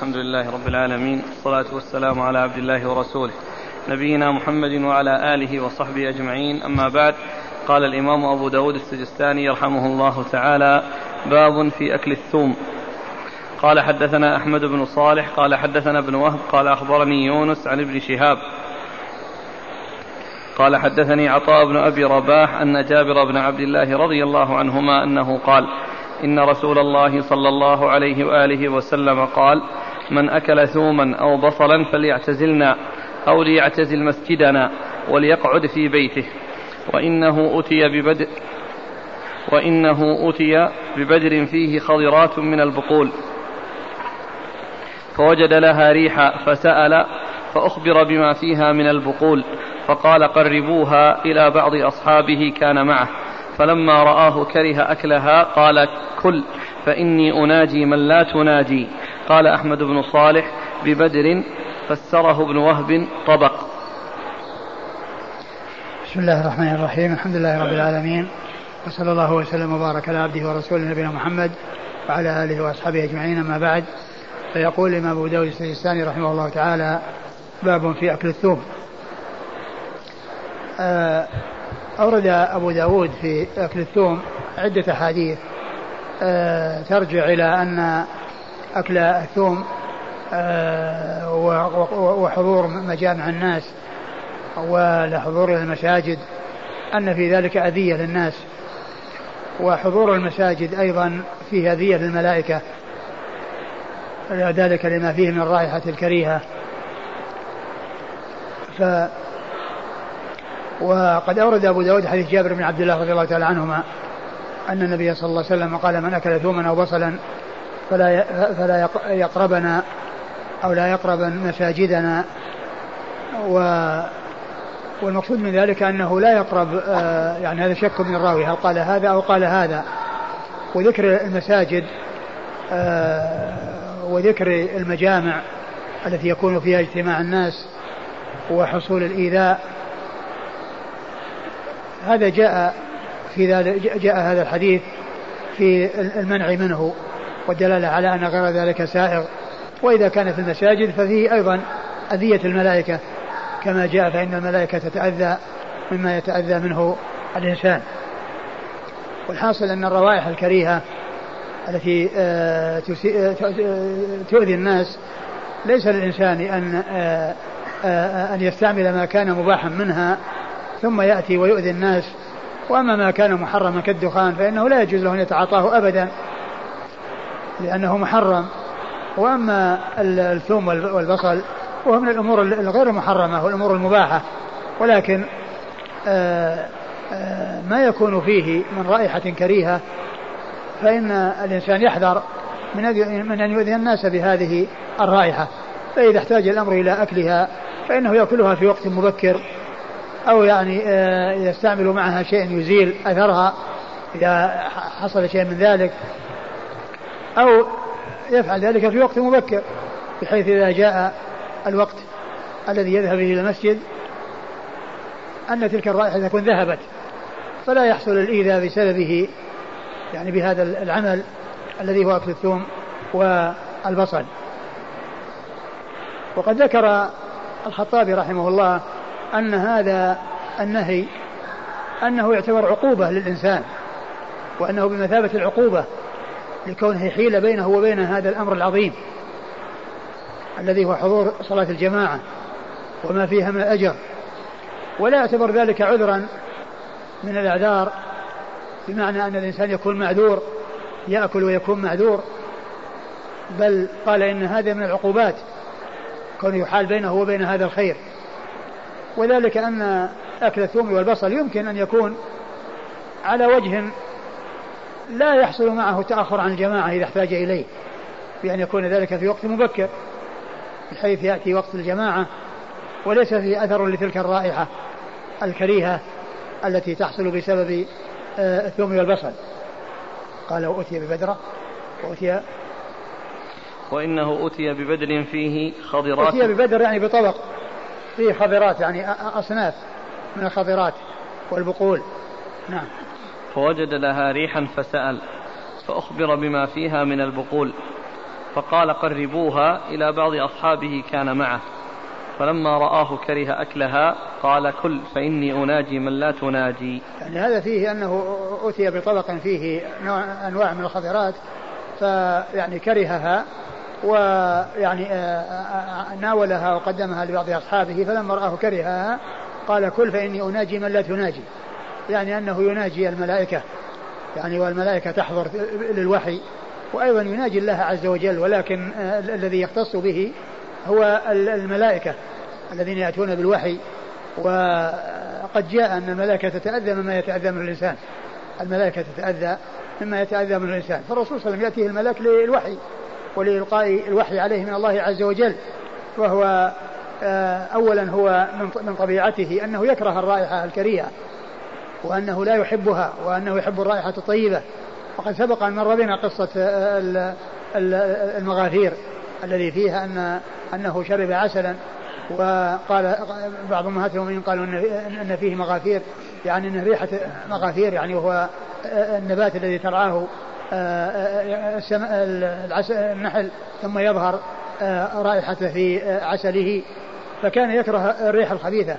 الحمد لله رب العالمين والصلاة والسلام على عبد الله ورسوله نبينا محمد وعلى آله وصحبه أجمعين أما بعد قال الإمام أبو داود السجستاني يرحمه الله تعالى باب في أكل الثوم. قال حدثنا أحمد بن صالح قال حدثنا ابن وهب قال أخبرني يونس عن ابن شهاب. قال حدثني عطاء بن أبي رباح أن جابر بن عبد الله رضي الله عنهما أنه قال إن رسول الله صلى الله عليه وآله وسلم قال من أكل ثوما أو بصلا فليعتزلنا أو ليعتزل مسجدنا وليقعد في بيته. وإنه أتي ببدر وإنه أتي ببدر فيه خضرات من البقول. فوجد لها ريحا فسأل فأخبر بما فيها من البقول. فقال قربوها إلى بعض أصحابه كان معه. فلما رآه كره أكلها قال كل فإني أناجي من لا تناجي. قال أحمد بن صالح ببدر فسره ابن وهب طبق. بسم الله الرحمن الرحيم. الحمد لله رب العالمين. وصلى الله وسلم وبارك على عبده ورسوله نبينا محمد وعلى آله وأصحابه أجمعين. أما بعد فيقول الإمام أبو داود السجستاني رحمه الله تعالى باب في أكل الثوم. آه، أورد أبو داود في أكل الثوم عدة أحاديث. آه، ترجع إلى أن أكل الثوم آه، وحضور مجامع الناس ولحضور المساجد أن في ذلك أذية للناس. وحضور المساجد أيضا فيه أذية للملائكة ذلك لما فيه من الرائحة الكريهة. ف وقد أورد أبو داود حديث جابر بن عبد الله رضي الله تعالى عنهما أن النبي صلى الله عليه وسلم قال من أكل ثوما أو بصلا فلا فلا يقربنا أو لا يقرب مساجدنا. و والمقصود من ذلك أنه لا يقرب آه، يعني هذا شك من الراوي هل قال هذا أو قال هذا. وذكر المساجد آه، وذكر المجامع التي يكون فيها اجتماع الناس وحصول الإيذاء. هذا جاء في ذلك جاء هذا الحديث في المنع منه. والدلالة على أن غير ذلك سائغ وإذا كان في المساجد ففيه أيضا أذية الملائكة. كما جاء فإن الملائكة تتأذى مما يتأذى منه الإنسان. والحاصل أن الروائح الكريهة التي آه، آه، تؤذي الناس ليس للإنسان أن آه، أن يستعمل ما كان مباحا منها ثم يأتي ويؤذي الناس. وأما ما كان محرما كالدخان فإنه لا يجوز له أن يتعاطاه أبدا. لأنه محرم. وأما الثوم والبصل وهو من الأمور الغير محرمة والأمور المباحة. ولكن آه، آه، ما يكون فيه من رائحة كريهة فإن الإنسان يحذر من من أن يؤذي الناس بهذه الرائحة. فإذا احتاج الأمر إلى أكلها فإنه يأكلها في وقت مبكر أو يعني آه، يستعمل معها شيء يزيل أثرها إذا حصل شيء من ذلك. أو يفعل ذلك في وقت مبكر بحيث إذا جاء الوقت الذي يذهب إلى المسجد أن تلك الرائحة تكون ذهبت. فلا يحصل الإيذاء بسببه يعني بهذا العمل الذي هو أكل الثوم والبصل. وقد ذكر الخطابي رحمه الله أن هذا النهي أنه يعتبر عقوبة للإنسان وأنه بمثابة العقوبة لكونه حيل بينه وبين هذا الأمر العظيم الذي هو حضور صلاة الجماعة وما فيها من الأجر. ولا يعتبر ذلك عذرا من الأعذار بمعنى أن الإنسان يكون معذور يأكل ويكون معذور. بل قال إن هذا من العقوبات كونه يحال بينه وبين هذا الخير. وذلك أن أكل الثوم والبصل يمكن أن يكون على وجه لا يحصل معه تأخر عن الجماعة إذا احتاج إليه. بأن يكون ذلك في وقت مبكر بحيث يأتي وقت الجماعة وليس فيه أثر لتلك الرائحة الكريهة التي تحصل بسبب آه، الثوم والبصل. قال وأتي ببدرة وأتي وإنه أتي ببدر فيه خضرات. أتي ببدر يعني بطبق فيه خضرات يعني أصناف من الخضرات والبقول. نعم. فوجد لها ريحا فسأل فأخبر بما فيها من البقول فقال قربوها إلى بعض أصحابه كان معه فلما رآه كره أكلها قال كل فإني أناجي من لا تناجي. يعني هذا فيه أنه أتي بطبق فيه أنواع من الخضرات فيعني كرهها ويعني آه، آه، ناولها وقدمها لبعض أصحابه فلما رآه كرهها قال كل فإني أناجي من لا تناجي. يعني أنه يناجي الملائكة. يعني والملائكة تحضر للوحي. وأيضا يناجي الله عز وجل ولكن آه، الذي يختص به هو الملائكة الذين يأتون بالوحي. وقد جاء أن الملائكة تتأذى مما يتأذى من الإنسان. الملائكة تتأذى مما يتأذى من الإنسان. فالرسول صلى الله عليه وسلم يأتيه الملك للوحي ولإلقاء الوحي عليه من الله عز وجل. وهو آه، أولا هو من طبيعته أنه يكره الرائحة الكريهة. وأنه لا يحبها وأنه يحب الرائحة الطيبة. وقد سبق أن مر بنا قصة آه، المغافير الذي فيها أن أنه شرب عسلا وقال بعض أمهات المؤمنين قالوا أن فيه مغافير. يعني أن ريحة مغافير يعني وهو النبات الذي ترعاه النحل ثم يظهر رائحته في عسله. فكان يكره الريح الخبيثة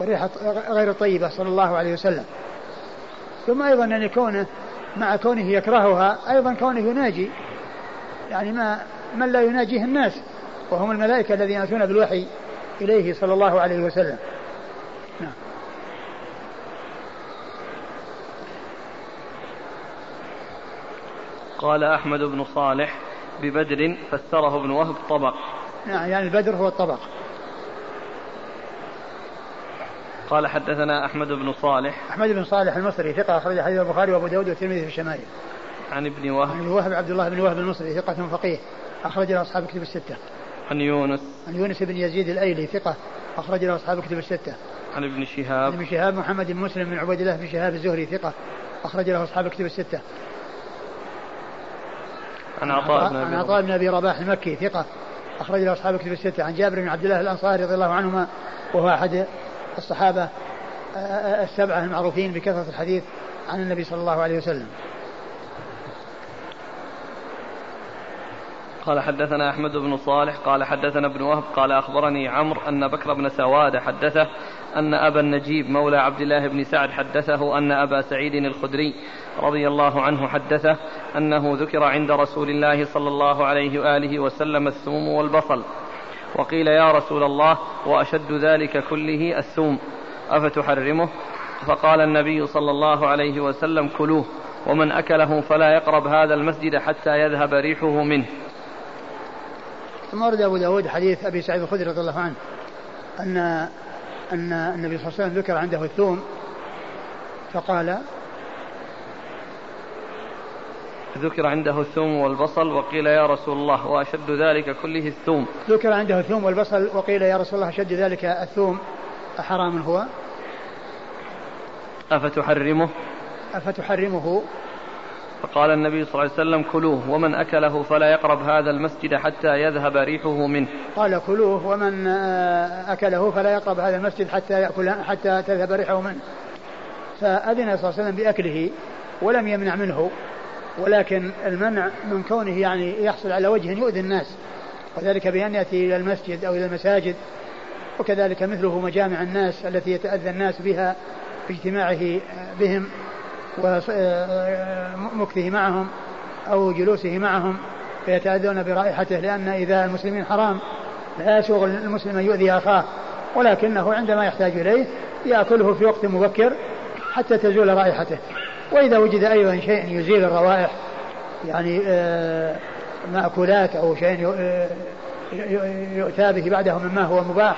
والريح غير الطيبة صلى الله عليه وسلم. ثم أيضا أن كونه مع كونه يكرهها أيضا كونه يناجي. يعني ما من لا يناجيه الناس؟ وهم الملائكة الذين يأتون بالوحي إليه صلى الله عليه وسلم. نعم. قال أحمد بن صالح ببدر فسره ابن وهب طبق. نعم يعني البدر هو الطبق. قال حدثنا أحمد بن صالح. أحمد بن صالح المصري ثقة أخرج حديث البخاري وأبو داود والترمذي في الشمائل. عن ابن وهب. عن وهب عبد الله بن وهب المصري ثقة فقيه. أخرج له أصحاب كتب الستة. عن يونس. عن يونس بن يزيد الأيلي ثقة. أخرج له أصحاب كتب الستة. عن ابن شهاب. عن ابن شهاب محمد بن مسلم بن عبيد الله بن شهاب الزهري ثقة. أخرج له أصحاب كتب الستة. عن عطاء بن عن عطاء بن أبي رباح المكي ثقة. أخرج له أصحاب كتب الستة. عن جابر بن عبد الله الأنصاري رضي الله عنهما وهو أحد الصحابة السبعة المعروفين بكثرة الحديث عن النبي صلى الله عليه وسلم. قال حدثنا أحمد بن صالح قال حدثنا ابن وهب قال أخبرني عمرو أن بكر بن سواد حدثه أن أبا النجيب مولى عبد الله بن سعد حدثه أن أبا سعيد الخدري رضي الله عنه حدثه أنه ذكر عند رسول الله صلى الله عليه وآله وسلم الثوم والبصل. وقيل يا رسول الله وأشد ذلك كله الثوم أفتحرمه؟ فقال النبي صلى الله عليه وسلم كلوه ومن أكله فلا يقرب هذا المسجد حتى يذهب ريحه منه. ثم ورد أبو داود حديث أبي سعيد الخدري رضي الله عنه أن أن النبي صلى الله عليه وسلم ذكر عنده الثوم فقال ذكر عنده الثوم والبصل وقيل يا رسول الله وأشد ذلك كله الثوم. ذكر عنده الثوم والبصل وقيل يا رسول الله أشد ذلك الثوم. أحرام هو؟ أفتحرمه؟ أفتحرمه؟ فقال النبي صلى الله عليه وسلم كلوه ومن أكله فلا يقرب هذا المسجد حتى يذهب ريحه منه. قال كلوه ومن آه، أكله فلا يقرب هذا المسجد حتى يأكل حتى تذهب ريحه منه. فأذن صلى الله عليه وسلم بأكله ولم يمنع منه. ولكن المنع من كونه يعني يحصل على وجه يؤذي الناس وذلك بأن يأتي إلى المسجد أو إلى المساجد وكذلك مثله مجامع الناس التي يتأذى الناس بها باجتماعه بهم ومكثه معهم أو جلوسه معهم فيتأذون برائحته لأن إذا المسلمين حرام لا يسوغ المسلم أن يؤذي أخاه ولكنه عندما يحتاج إليه يأكله في وقت مبكر حتى تزول رائحته. وإذا وجد أيضا شيء يزيل الروائح يعني آه، مأكولات أو شيء آه، يؤتى به بعده مما هو مباح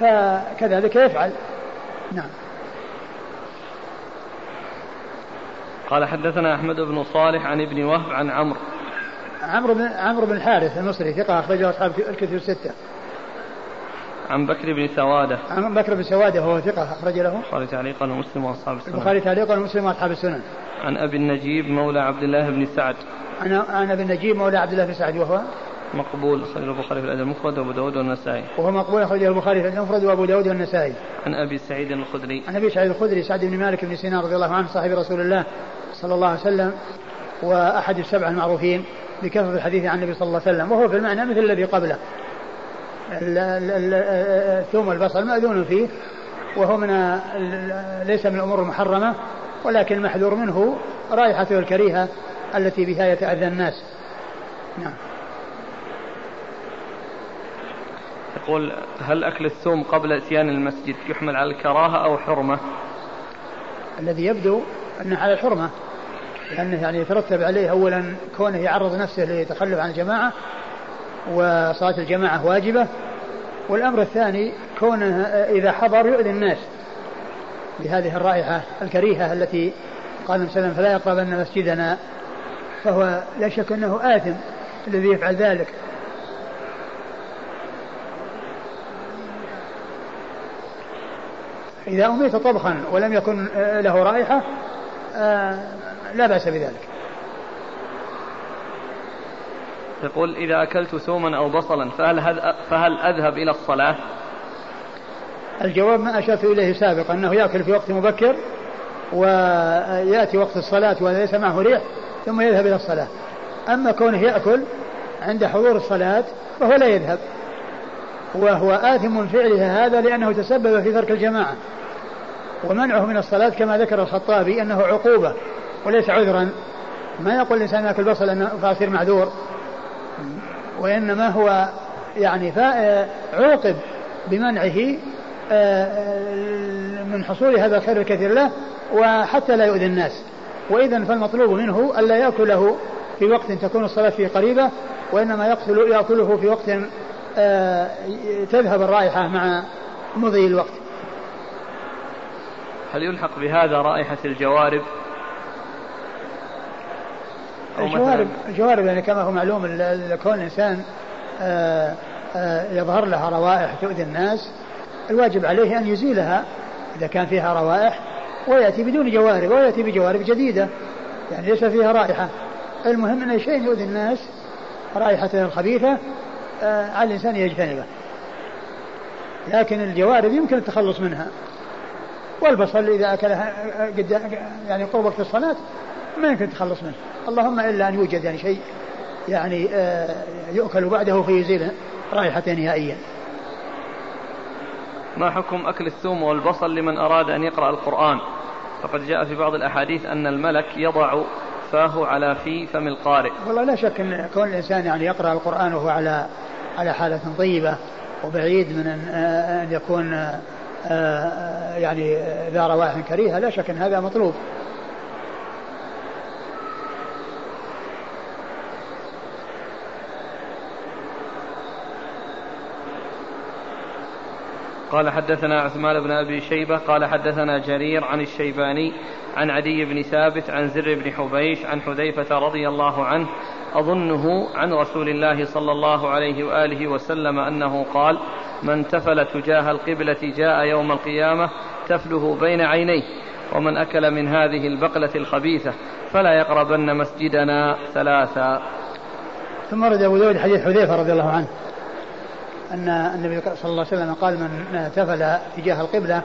فكذلك يفعل. نعم. قال حدثنا أحمد بن صالح عن ابن وهب عن عمرو. عمرو بن عمرو بن الحارث المصري ثقة أخرجه أصحاب الكتب الستة. عن بكر بن سوادة. عن بكر بن سوادة وهو ثقة أخرج له. البخاري تعليقا ومسلم وأصحاب السنن. البخاري تعليقا ومسلم وأصحاب السنن. عن أبي النجيب مولى عبد الله بن سعد. عن عن أبي النجيب مولى عبد الله بن سعد وهو مقبول أخرجه البخاري في الأدب المفرد وأبو داود والنسائي. وهو مقبول أخرجه البخاري في الأدب المفرد وأبو داود والنسائي. عن أبي سعيد الخدري. عن أبي سعيد الخدري سعد بن مالك بن سينان رضي الله عنه صاحب رسول الله صلى الله عليه وسلم وأحد السبع المعروفين بكثرة الحديث عن النبي صلى الله عليه وسلم وهو في المعنى مثل الذي قبله الثوم والبصل مأذون فيه وهو من ليس من الأمور المحرمة ولكن المحذور منه رائحته الكريهة التي بها يتأذى الناس. نعم. يقول هل أكل الثوم قبل إتيان المسجد يحمل على الكراهة أو حرمة؟ الذي يبدو أنه على الحرمة لأنه يعني يترتب عليه أولا كونه يعرض نفسه لتخلف عن الجماعة وصلاة الجماعة واجبة. والأمر الثاني كونه إذا حضر يؤذي الناس بهذه الرائحة الكريهة التي قال النبي فلا يقربن مسجدنا. فهو لا شك أنه آثم الذي يفعل ذلك. إذا أميت طبخا ولم يكن له رائحة آه، لا بأس بذلك. يقول إذا أكلت ثوما أو بصلا فهل, فهل أذهب إلى الصلاة؟ الجواب ما أشرت إليه سابقا أنه يأكل في وقت مبكر ويأتي وقت الصلاة وليس معه ريح ثم يذهب إلى الصلاة. أما كونه يأكل عند حضور الصلاة فهو لا يذهب وهو آثم فعله هذا لأنه تسبب في ترك الجماعة. ومنعه من الصلاة كما ذكر الخطابي أنه عقوبة وليس عذرا. ما يقول الإنسان يأكل بصل فأصير معذور؟ وإنما هو يعني عوقب بمنعه آه، آه، من حصول هذا الخير الكثير له وحتى لا يؤذي الناس. وإذا فالمطلوب منه ألا يأكله في وقت تكون الصلاة فيه قريبة وإنما يقتل يأكله في وقت آه، تذهب الرائحة مع مضي الوقت. هل يلحق بهذا رائحة الجوارب؟ الجوارب الجوارب يعني كما هو معلوم كون الإنسان يظهر لها روائح تؤذي الناس الواجب عليه أن يزيلها إذا كان فيها روائح ويأتي بدون جوارب ويأتي بجوارب جديدة يعني ليس فيها رائحة. المهم أن شيء يؤذي الناس رائحته الخبيثة آه على الإنسان يجتنبه. لكن الجوارب يمكن التخلص منها. والبصل إذا أكلها قد يعني قرب وقت الصلاة ما يمكن التخلص منه. اللهم إلا أن يوجد يعني شيء يعني آه يؤكل بعده فيزيل رائحته نهائيا. ما حكم أكل الثوم والبصل لمن أراد أن يقرأ القرآن؟ فقد جاء في بعض الأحاديث أن الملك يضع فاه على في فم القارئ. والله لا شك أن كون الإنسان يعني يقرأ القرآن وهو على على حالة طيبة وبعيد من أن يكون يعني ذا روائح كريهة لا شك أن هذا مطلوب. قال حدثنا عثمان بن أبي شيبة قال حدثنا جرير عن الشيباني عن عدي بن ثابت عن زر بن حبيش عن حذيفة رضي الله عنه أظنه عن رسول الله صلى الله عليه وآله وسلم أنه قال من تفل تجاه القبلة جاء يوم القيامة تفله بين عينيه ومن أكل من هذه البقلة الخبيثة فلا يقربن مسجدنا ثلاثا. ثم رد أبو داود حديث حذيفة رضي الله عنه. أن النبي صلى الله عليه وسلم قال من تفل تجاه القبلة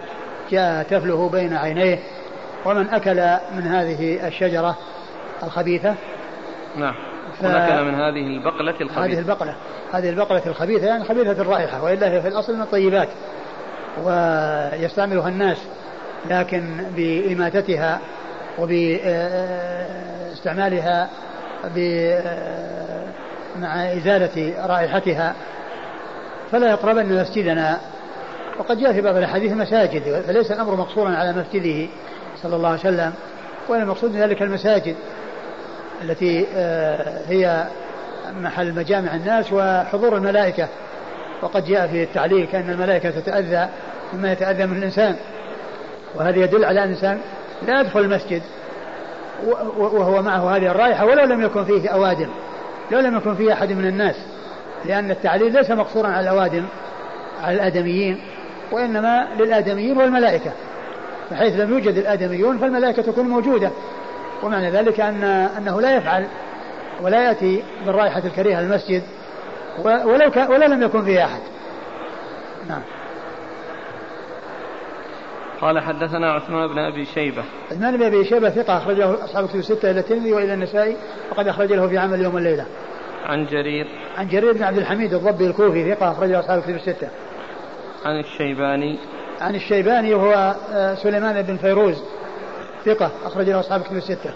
جاء تفله بين عينيه ومن أكل من هذه الشجرة الخبيثة نعم. ف... أكل من هذه البقلة الخبيثة. هذه البقلة. هذه البقلة الخبيثة يعني خبيثة الرائحة وإلا هي في الأصل من الطيبات ويستعملها الناس لكن بإماتتها وباستعمالها مع إزالة رائحتها فلا يقربن مسجدنا. وقد جاء في بعض الأحاديث المساجد فليس الأمر مقصورا على مسجده صلى الله عليه وسلم ولا المقصود من ذلك المساجد التي آه، هي محل مجامع الناس وحضور الملائكة. وقد جاء في التعليل كان الملائكة تتأذى مما يتأذى من الإنسان. وهذا يدل على أن الإنسان لا يدخل المسجد وهو معه هذه الرائحة ولو لم يكن فيه أوادم لو لم يكن فيه أحد من الناس. لأن التعليل ليس مقصورا على الأوادم على الآدميين وإنما للآدميين والملائكة. فحيث لم يوجد الآدميون فالملائكة تكون موجودة. ومعنى ذلك أن أنه لا يفعل ولا يأتي بالرائحة الكريهة المسجد ولو كان ولا لم يكن فيه أحد. نعم. قال حدثنا عثمان بن أبي شيبة. عثمان بن أبي شيبة ثقة اخرج له أصحاب كتب الستة إلى الترمذي وإلى النسائي وقد أخرج له في عمل يوم الليلة. عن جرير عن جرير بن عبد الحميد الضبي الكوفي ثقة اخرج له أصحاب كتب الستة. عن الشيباني عن الشيباني وهو آه، سليمان بن فيروز ثقة اخرج له أصحاب كتب الستة.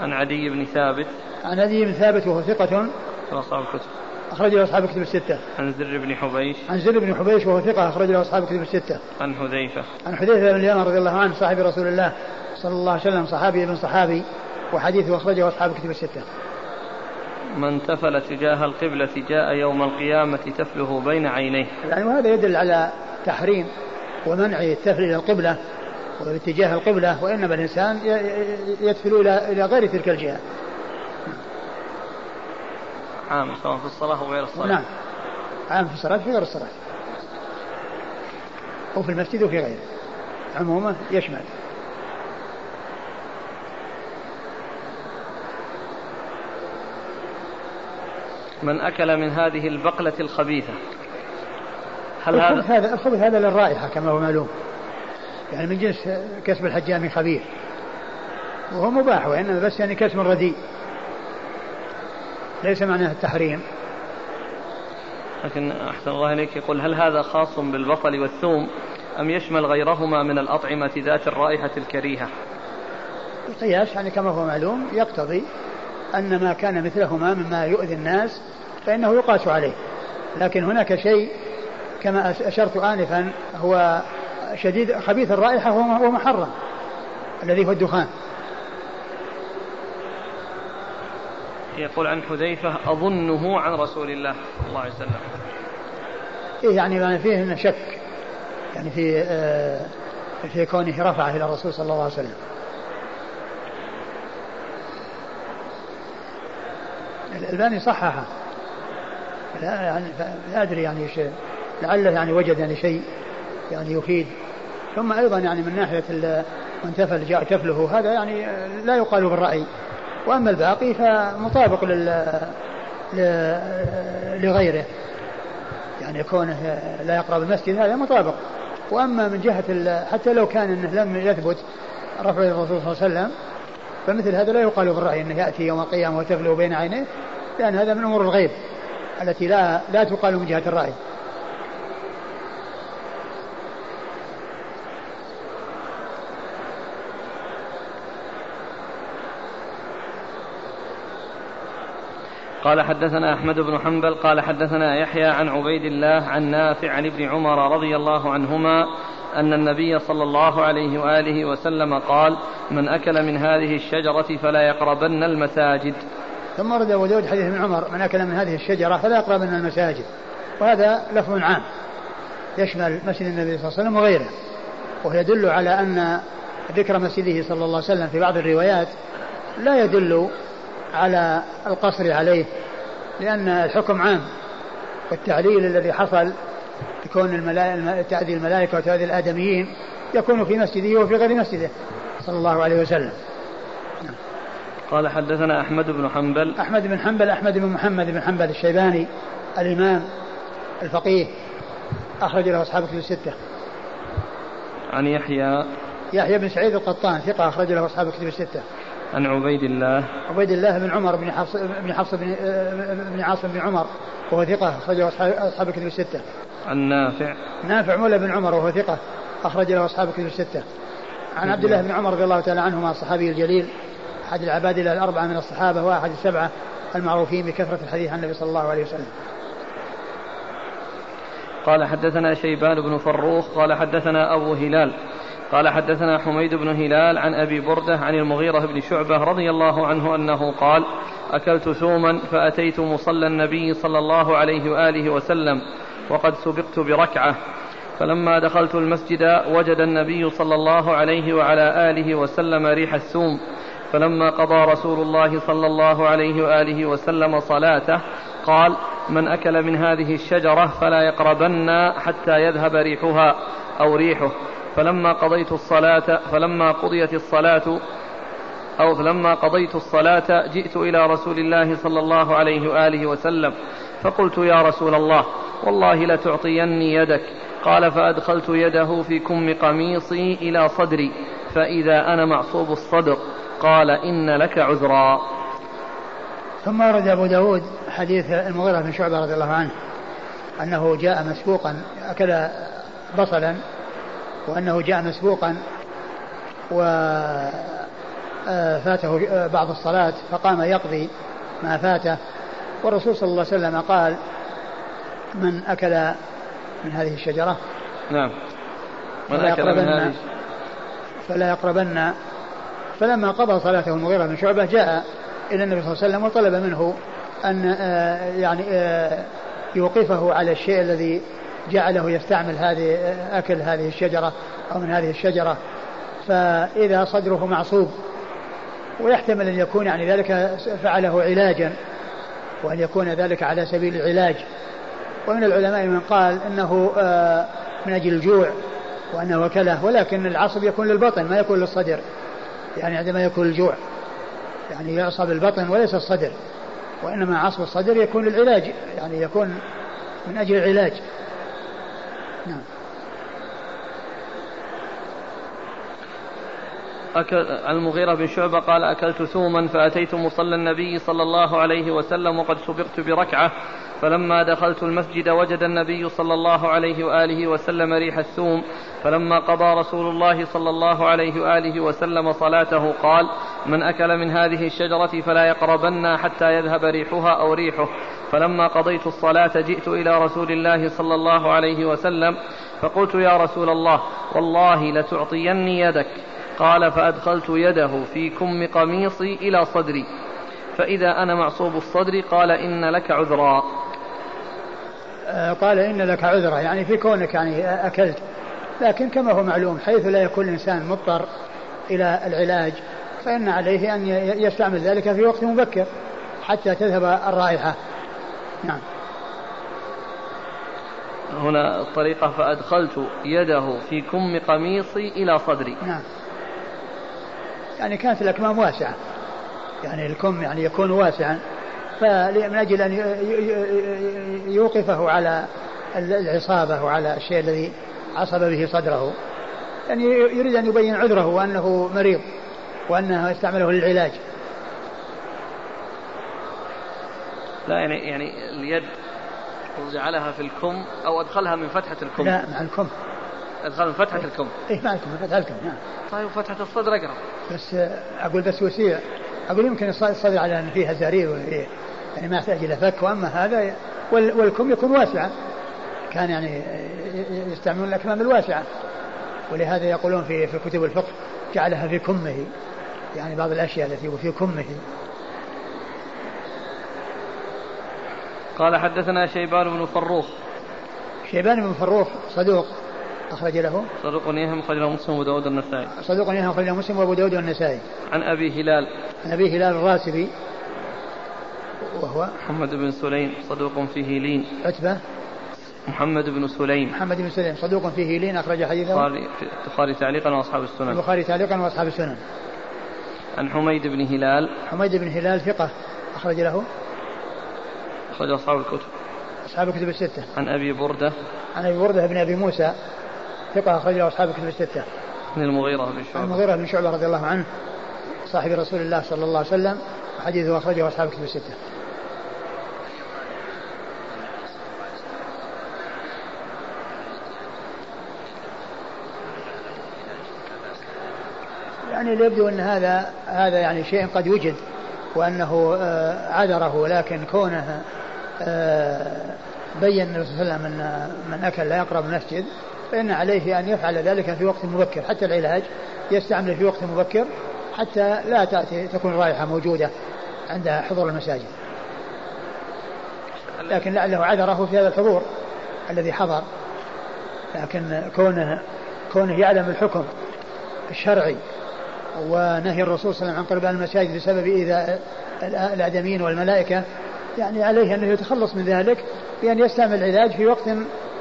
عن عدي بن ثابت عن عدي بن ثابت وهو ثقة أصحاب الكتب أخرج له أصحاب الكتب الستة. عن زر بن حبيش. عن زر بن حبيش وهو ثقة أخرج له أصحاب الكتب الستة. عن حذيفة. عن حذيفة بن اليمان رضي الله عنه صاحب رسول الله صلى الله عليه وسلم صحابي ابن صحابي وحديثه أخرجه أصحاب الكتب الستة. من تفل تجاه القبلة جاء يوم القيامة تفله بين عينيه. يعني وهذا يدل على تحريم ومنع التفل إلى القبلة واتجاه القبلة وإنما الإنسان يتفل إلى إلى غير تلك الجهة. عام سواء في الصلاة أو غير الصلاة. نعم. عام في الصلاة في غير الصلاة. أو في المسجد وفي غيره. عموما يشمل. من أكل من هذه البقلة الخبيثة. هل هذا هذا الخبث هذا للرائحة كما هو معلوم. يعني من جنس كسب الحجام خبيث. وهو مباح وإنما بس يعني كسب رديء. ليس معناه التحريم. لكن أحسن الله إليك يقول هل هذا خاص بالبصل والثوم؟ أم يشمل غيرهما من الأطعمة ذات الرائحة الكريهة؟ القياس يعني كما هو معلوم يقتضي أن ما كان مثلهما مما يؤذي الناس فإنه يقاس عليه. لكن هناك شيء كما أشرت آنفا هو شديد خبيث الرائحة وهو محرم الذي هو الدخان. يقول عن حذيفة أظنه عن رسول الله صلى الله عليه وسلم. إيه يعني ما فيه شك يعني في آه في كونه رفعه إلى الرسول صلى الله عليه وسلم. الألباني صححه. لا يعني لا أدري يعني شيء. لعله يعني وجد يعني شيء يعني يفيد. ثم أيضا يعني من ناحية من تفل جاء تفله هذا يعني لا يقال بالرأي. وأما الباقي فمطابق لل... لغيره. يعني كونه لا يقرب المسجد هذا مطابق. وأما من جهة. حتى لو كان إنه لم يثبت رفع الرسول صلى الله عليه وسلم فمثل هذا لا يقال بالرأي إنه يأتي يوم القيامة وتفلو بين عينيه لأن هذا من أمور الغيب. التي لا لا تقال من جهة الرأي. قال حدثنا أحمد بن حنبل قال حدثنا يحيى عن عبيد الله عن نافع عن ابن عمر رضي الله عنهما أن النبي صلى الله عليه وآله وسلم قال من أكل من هذه الشجرة فلا يقربن المساجد. ثم ورد أبو داود حديث ابن عمر من أكل من هذه الشجرة فلا يقربن المساجد. وهذا لفظ عام يشمل مسجد النبي صلى الله عليه وسلم وغيره. ويدل على أن ذكر مسجده صلى الله عليه وسلم في بعض الروايات لا يدل على القصر عليه لأن الحكم عام. والتعليل الذي حصل يكون الملائكة تعدي الملائكة وتعدي الآدميين يكون في مسجده وفي غير مسجده صلى الله عليه وسلم. قال حدثنا أحمد بن حنبل. أحمد بن حنبل أحمد بن محمد بن حنبل الشيباني الإمام الفقيه أخرج له أصحاب كتب الستة. عن يحيى. يحيى بن سعيد القطان ثقة أخرج له أصحاب كتب الستة. عن عبيد الله. عبيد الله بن عمر بن حفص بن حفص بن, بن عاصم بن عمر وهو ثقة أخرجه أصحاب الكتب الستة. عن نافع. نافع مولى بن عمر وهو ثقة أخرج له أصحاب الكتب الستة. عن عبد الله بن عمر رضي الله تعالى عنهما الصحابي الجليل أحد العباد الأربعة من الصحابة وأحد السبعة المعروفين بكثرة الحديث عن النبي صلى الله عليه وسلم. قال حدثنا شيبان بن فروخ قال حدثنا أبو هلال قال حدثنا حميد بن هلال عن أبي بردة عن المغيرة بن شعبة رضي الله عنه أنه قال أكلت ثوما فأتيت مصلى النبي صلى الله عليه وآله وسلم وقد سبقت بركعة فلما دخلت المسجد وجد النبي صلى الله عليه وعلى آله وسلم ريح الثوم فلما قضى رسول الله صلى الله عليه وآله وسلم صلاته قال من أكل من هذه الشجرة فلا يقربن حتى يذهب ريحها أو ريحه. فلما قضيت الصلاة فلما قضيت الصلاة أو فلما قضيت الصلاة جئت إلى رسول الله صلى الله عليه وآله وسلم فقلت يا رسول الله والله لتعطيني يدك. قال فأدخلت يده في كم قميصي إلى صدري فإذا أنا معصوب الصدر. قال إن لك عذرا. ثم ورد أبو داود حديث المغيرة بن شعبة رضي الله عنه أنه جاء مسبوقا أكل بصلا وأنه جاء مسبوقا وفاته آه، بعض الصلاة فقام يقضي ما فاته. والرسول صلى الله عليه وسلم قال من أكل من هذه الشجرة نعم. من أكل من هذه فلا يقربن فلما قضى صلاته المغيرة بن شعبة جاء إلى النبي صلى الله عليه وسلم وطلب منه أن آه، يعني آه، يوقفه على الشيء الذي جعله يستعمل هذه أكل هذه الشجرة أو من هذه الشجرة. فإذا صدره معصوب ويحتمل أن يكون يعني ذلك فعله علاجا وأن يكون ذلك على سبيل العلاج. ومن العلماء من قال آه، من أجل الجوع وأنه وكله ولكن العصب يكون للبطن ما يكون للصدر. يعني عندما يكون الجوع يعني يعصب البطن وليس الصدر وإنما عصب الصدر يكون للعلاج يعني يكون من أجل العلاج. نعم. أكل المغيرة بن شعبة قال أكلت ثوما فأتيت مصلى النبي صلى الله عليه وسلم وقد سبقت بركعة. فلما دخلت المسجد وجد النبي صلى الله عليه وآله وسلم ريح الثوم فلما قضى رسول الله صلى الله عليه وآله وسلم صلاته قال من أكل من هذه الشجرة فلا يقربن حتى يذهب ريحها أو ريحه فلما قضيت الصلاة جئت إلى رسول الله صلى الله عليه وسلم فقلت يا رسول الله والله لتعطيني يدك قال فأدخلت يده في كم قميصي إلى صدري فإذا أنا معصوب الصدر قال إن لك عذرا قال إن لك عذرا يعني في كونك يعني أكلت. لكن كما هو معلوم حيث لا يكون الإنسان مضطر إلى العلاج فإن عليه أن يستعمل ذلك في وقت مبكر حتى تذهب الرائحة. نعم. هنا الطريقة فأدخلت يده في كم قميصي إلى صدري. نعم. يعني كانت الأكمام واسعة. يعني الكم يعني يكون واسعا. فمن أجل أن يوقفه على العصابة وعلى الشيء الذي عصب به صدره. يعني يريد أن يبين عذره وأنه مريض وأنه استعمله للعلاج. لا يعني يعني اليد جعلها في الكم أو أدخلها من فتحة الكم. لا مع الكم. أدخل من فتحة الكم. إيه مع الكم فتحة الكم نعم. طيب فتحة الصدر أقرب. بس أقول بس وسيع أقول يمكن الصدر على أن فيها زرير وفيه يعني ما يحتاج إلى فك وأما هذا والكم يكون واسعا. كان يعني يستعملون الأكمام الواسعة. ولهذا يقولون في في كتب الفقه جعلها في كمه. يعني بعض الأشياء التي في كمه. قال حدثنا شيبان بن فروخ. شيبان بن فروخ صدوق أخرج له. صدوق يهم أخرج له مسلم وأبو داود النسائي صدوق يهم أخرج له مسلم وأبو داود والنسائي. عن أبي هلال. عن أبي هلال الراسبي. وهو محمد بن سليم صدوق فيه لين عتبة. محمد بن سليم. محمد بن سليم صدوق فيه لين أخرج حديثه. البخاري تعليقا وأصحاب السنن. البخاري تعليقا وأصحاب السنن. عن حميد بن هلال. حميد بن هلال ثقة أخرج له. أخرج أصحاب الكتب. أصحاب الكتب الستة. عن أبي بردة. عن أبي بردة بن أبي موسى ثقة أخرج له أصحاب الكتب الستة. عن المغيرة بن شعبة. المغيرة بن شعبة رضي الله عنه صاحب رسول الله صلى الله عليه وسلم وحديثه أخرجه أصحاب الكتب الستة. يعني يبدو أن هذا هذا يعني شيء قد وجد وأنه آه، عذره لكن كونه آه، بين النبي صلى الله عليه وسلم أن من أكل لا يقرب المسجد فإن عليه أن يفعل ذلك في وقت مبكر حتى العلاج يستعمله في وقت مبكر حتى لا تأتي تكون الرائحه موجودة عند حضور المساجد. لكن لعله عذره في هذا الحضور الذي حضر لكن كونه كونه يعلم الحكم الشرعي ونهي الرسول صلى الله عليه وسلم عن قرب المساجد بسبب إذا الآدميين والملائكة. يعني عليه أنه يتخلص من ذلك بأن يستعمل العلاج في وقت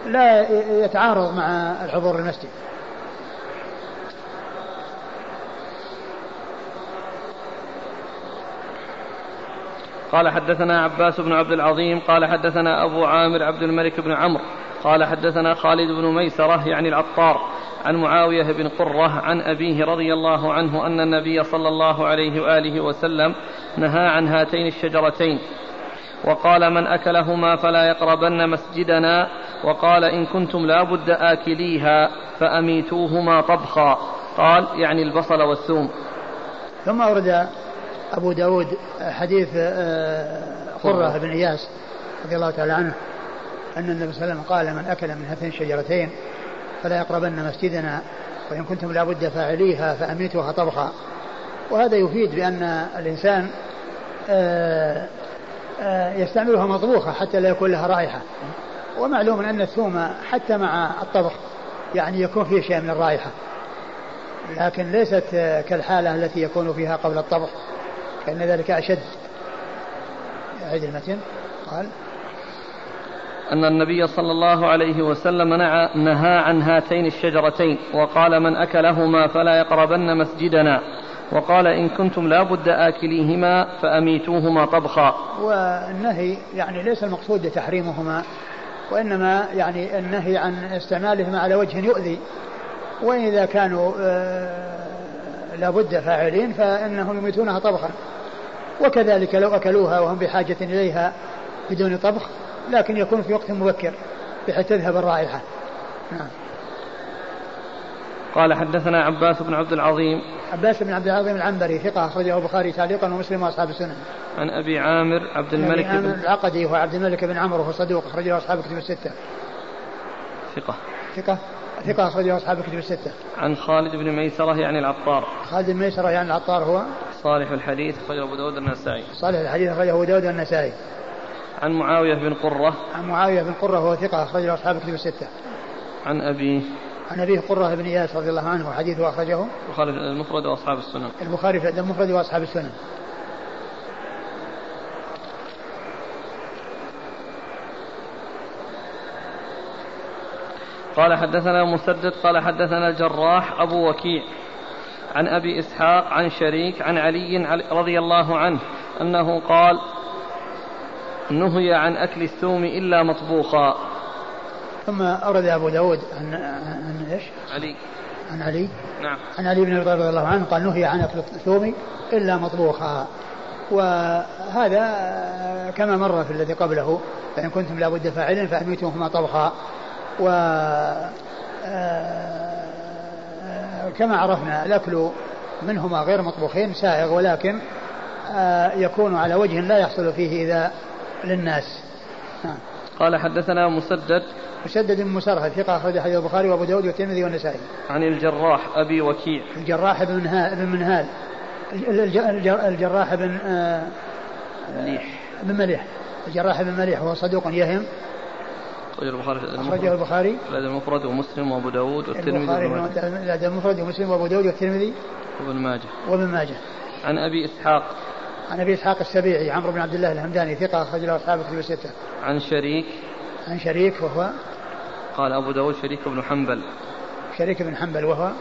لا يتعارض مع الحضور المسجد. قال حدثنا عباس بن عبد العظيم قال حدثنا أبو عامر عبد الملك بن عمرو قال حدثنا خالد بن ميسرة يعني العطار عن معاوية بن قرة عن أبيه رضي الله عنه أن النبي صلى الله عليه وآله وسلم نهى عن هاتين الشجرتين. وقال من أكلهما فلا يقربن مسجدنا. وقال إن كنتم لابد آكليها فأميتوهما طبخا. قال يعني البصل والثوم. ثم أورد أبو داود حديث آه، قرة. بن إياس رضي الله تعالى عنه أن النبي صلى الله عليه وسلم قال من أكل من هاتين الشجرتين فلا يقربن مسجدنا وإن كنتم لابد فاعليها فأميتوها طبخا. وهذا يفيد بأن الإنسان آه، آه، يستعملها مطبوخة حتى لا يكون لها رائحة. ومعلوم أن الثوم حتى مع الطبخ يعني يكون فيه شيء من الرائحة. لكن ليست كالحالة التي يكون فيها قبل الطبخ فإن ذلك أشد. عيد المتن قال أن النبي صلى الله عليه وسلم نهى عن هاتين الشجرتين وقال من أكلهما فلا يقربن مسجدنا. وقال إن كنتم لا بد آكليهما فأميتوهما طبخا. والنهي يعني ليس المقصود تحريمهما وإنما يعني النهي عن استعمالهما على وجه يؤذي. وإذا كانوا آه، لابد فاعلين فإنهم يميتونها طبخا. وكذلك لو أكلوها وهم بحاجة إليها بدون طبخ لكن يكون في وقت مبكر بحيث تذهب الرائحة نعم قال حدثنا عباس بن عبد العظيم عباس بن عبد العظيم العنبري ثقة أخرجه البخاري تعليقا ومسلم وأصحاب السنن. عن أبي عامر عبد الملك أبي عامر العقدي هو عبد الملك بن عمرو وهو صدوق أخرجه أصحاب الكتب الستة. ثقة. ثقة ثقة أخرجه أصحاب الكتب الستة. عن خالد بن ميسرة يعني العطار. خالد بن ميسرة يعني العطار هو صالح الحديث أخرجه أبو داود النسائي. صالح الحديث أخرجه أبو داود النسائي. عن معاوية بن قرة. عن معاوية بن قرة وهو ثقة أخرجه أصحاب الكتب الستة. عن أبيه. عن أبيه قرة بن إياس رضي الله عنه وحديثه أخرجه. البخاري المفرد وأصحاب السنن. البخاري في المفرد وأصحاب السنن. قال حدثنا مسدد قال حدثنا الجراح أبو وكيع عن أبي إسحاق عن شريك عن علي رضي الله عنه أنه قال نهي عن أكل الثوم إلا مطبوخا. ثم أورد أبو داود عن, عن إيش؟ علي. عن علي. نعم. عن علي بن أبي طالب رضي الله عنه قال نهي عن أكل الثوم إلا مطبوخا. وهذا كما مر في الذي قبله فإن كنتم لابد فاعلين فأميتوهما طبخا. و كما عرفنا الأكل منهما غير مطبوخين سائغ ولكن يكون على وجه لا يحصل فيه إذا للناس. نعم. قال حدثنا مسدد. مسدد بن مسرهد ثقة أخرج حديث البخاري وأبو داود والترمذي والنسائي. عن الجراح أبي وكيع. الجراح بن منهال بن منهال. الجراح بن آه، مليح. بن مليح. الجراح بن مليح وهو صدوق يهم. أخرجه البخاري. أخرجه البخاري. الأدب المفرد ومسلم وأبو داود والترمذي الأدب المفرد ومسلم وأبو داود والترمذي. وابن ماجه. وابن ماجه. عن أبي إسحاق. عن أبي إسحاق السبيعي عمرو بن عبد الله الهمداني ثقة أخرج له أصحاب الكتب السته. عن شريك. عن شريك وهو؟ قال أبو داود شريك بن حنبل. شريك بن حنبل وهو؟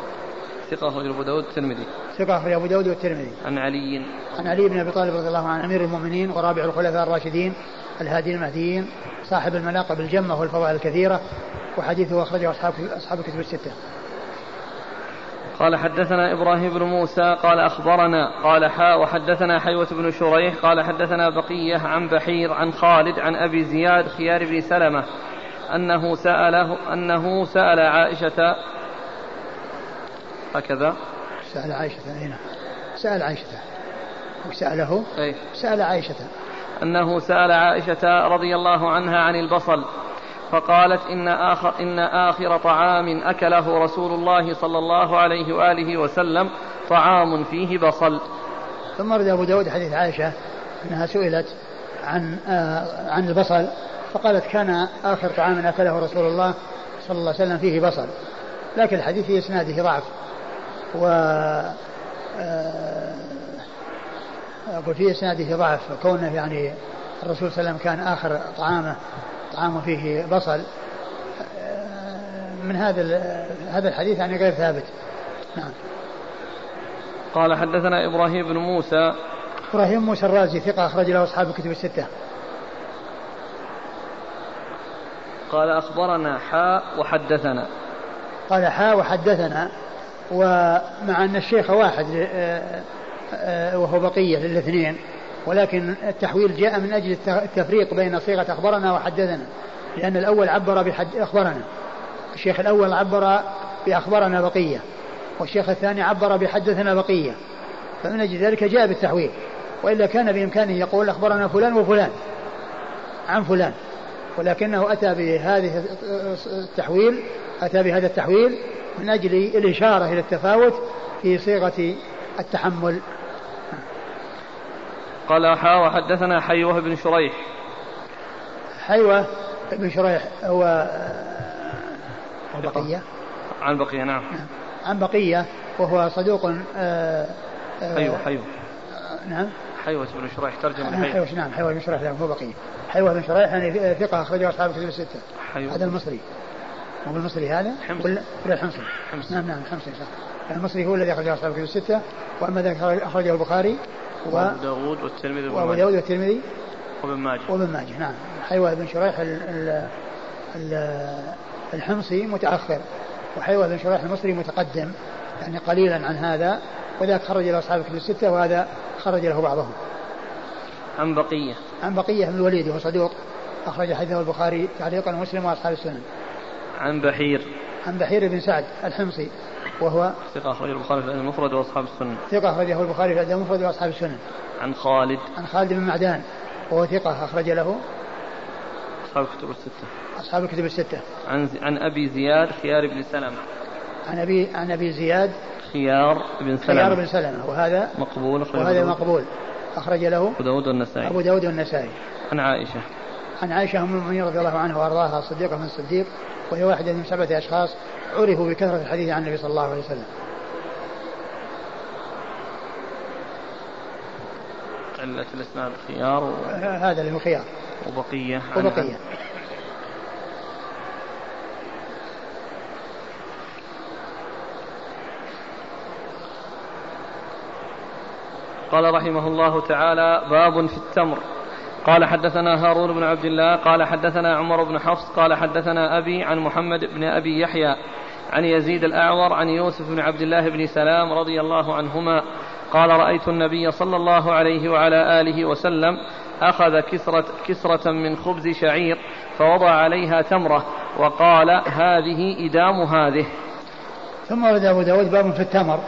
ثقة أخرج أبو داود والترمذي. ثقة أخرج أبو داود والترمذي. عن علي. عن علي بن أبي طالب رضي الله عنه أمير المؤمنين ورابع الخلفاء الراشدين الهادي المهديين صاحب المناقب الجمة والفضائل الكثيرة وحديثه أخرجه أصحاب أصحاب الكتب الستة. قال حدثنا إبراهيم بن موسى قال أخبرنا قال حاء وحدثنا حيوة بن شريح قال حدثنا بقية عن بحير عن خالد عن أبي زياد خيار بن سلمة أنه سأله أنه سأل عائشة هكذا. سأل عائشة هنا سأل عائشة. وسأله؟ أي. سأل عائشة. أنه سأل عائشة رضي الله عنها عن البصل. فقالت إن آخر, إن آخر طعام أكله رسول الله صلى الله عليه وآله وسلم طعام فيه بصل. ثم رد أبو داود حديث عائشة أنها سئلت عن آه عن البصل فقالت كان آخر طعام أكله رسول الله صلى الله عليه وسلم فيه بصل لكن الحديث في إسناده ضعف. و آه أقول في إسناده ضعف كونه يعني الرسول صلى الله عليه وسلم كان آخر طعامه طعام فيه بصل من هذا هذا الحديث يعني غير ثابت. نعم. قال حدثنا إبراهيم بن موسى. إبراهيم موسى الرازي ثقة أخرج له أصحاب الكتب الستة. قال أخبرنا حاء وحدثنا. قال حاء وحدثنا ومع أن الشيخ واحد آه، آه، وهو بقية للاثنين ولكن التحويل جاء من أجل التفريق بين صيغة أخبرنا وحدثنا لأن الأول عبر بحد أخبرنا الشيخ الأول عبر بأخبرنا بقية والشيخ الثاني عبر بحدثنا بقية فمن أجل ذلك جاء بالتحويل وإلا كان بإمكانه يقول أخبرنا فلان وفلان عن فلان ولكنه أتى بهذه التحويل أتى بهذا التحويل من أجل الإشارة إلى التفاوت في صيغة التحمل قال حا وحدثنا حيوة بن شريح. حيوة بن شريح هو بقية. عن بقية نعم. عن بقية وهو صدوق آه، آه، حيوة حيوة. نعم. حيوة بن شريح ترجم نعم حيوة نعم حيوة بن شريح هو بقية. حيوة بن شريح يعني ثقة أخرجه أصحاب الكتب الستة. هذا المصري. مو بالمصري هذا؟ ولا ولا الحمصي نعم نعم الحمصي صح. المصري هو الذي أخرجه أصحاب الكتب الستة وأما ذاك أخرجه البخاري. و... وأبو داود والترمذي وأبو داود والترمذي وابن ماجه. وابن ماجه نعم. حيوة بن شريح ال... ال... ال... الحمصي متأخر وحيوة بن شريح المصري متقدم يعني قليلا عن هذا وذاك خرج له أصحاب الكتب الستة وهذا خرج له بعضهم. عن بقية. عن بقية بن الوليد وهو صدوق أخرج حديثه البخاري تعليقا ومسلم وأصحاب السنن. عن بحير. عن بحير بن سعد الحمصي. وهو ثقة أخرجه البخاري في الأدب المفرد وأصحاب السنن ثقة أخرجه البخاري في الأدب المفرد وأصحاب السنن عن خالد. عن خالد بن معدان وهو ثقة أخرج له. أصحاب الكتب الستة. أصحاب الكتب الستة. عن عن أبي زياد خيار بن سلمة. عن أبي عن أبي زياد خيار بن سلمة خيار بن سلمة. وهذا مقبول وهذا مقبول. أخرج له أبو داود والنسائي. أبو داود والنسائي. عن عائشة. عن عائشة أم المؤمنين رضي الله عنها وأرضاها الصديقة من الصديق. وهي واحدة من سبعة أشخاص عرفوا بكثرة الحديث عن النبي صلى الله عليه وسلم. علة الإسناد خيار و... هذا اللي هو خيار. وبقية وبقية. قال رحمه الله تعالى باب في التمر. قال حدثنا هارون بن عبد الله قال حدثنا عمر بن حفص قال حدثنا أبي عن محمد بن أبي يحيى عن يزيد الأعور عن يوسف بن عبد الله بن سلام رضي الله عنهما قال رأيت النبي صلى الله عليه وعلى آله وسلم أخذ كسرة, كسرة من خبز شعير فوضع عليها تمرة وقال هذه إدام هذه. ثم ورد أبو داود باب في التمر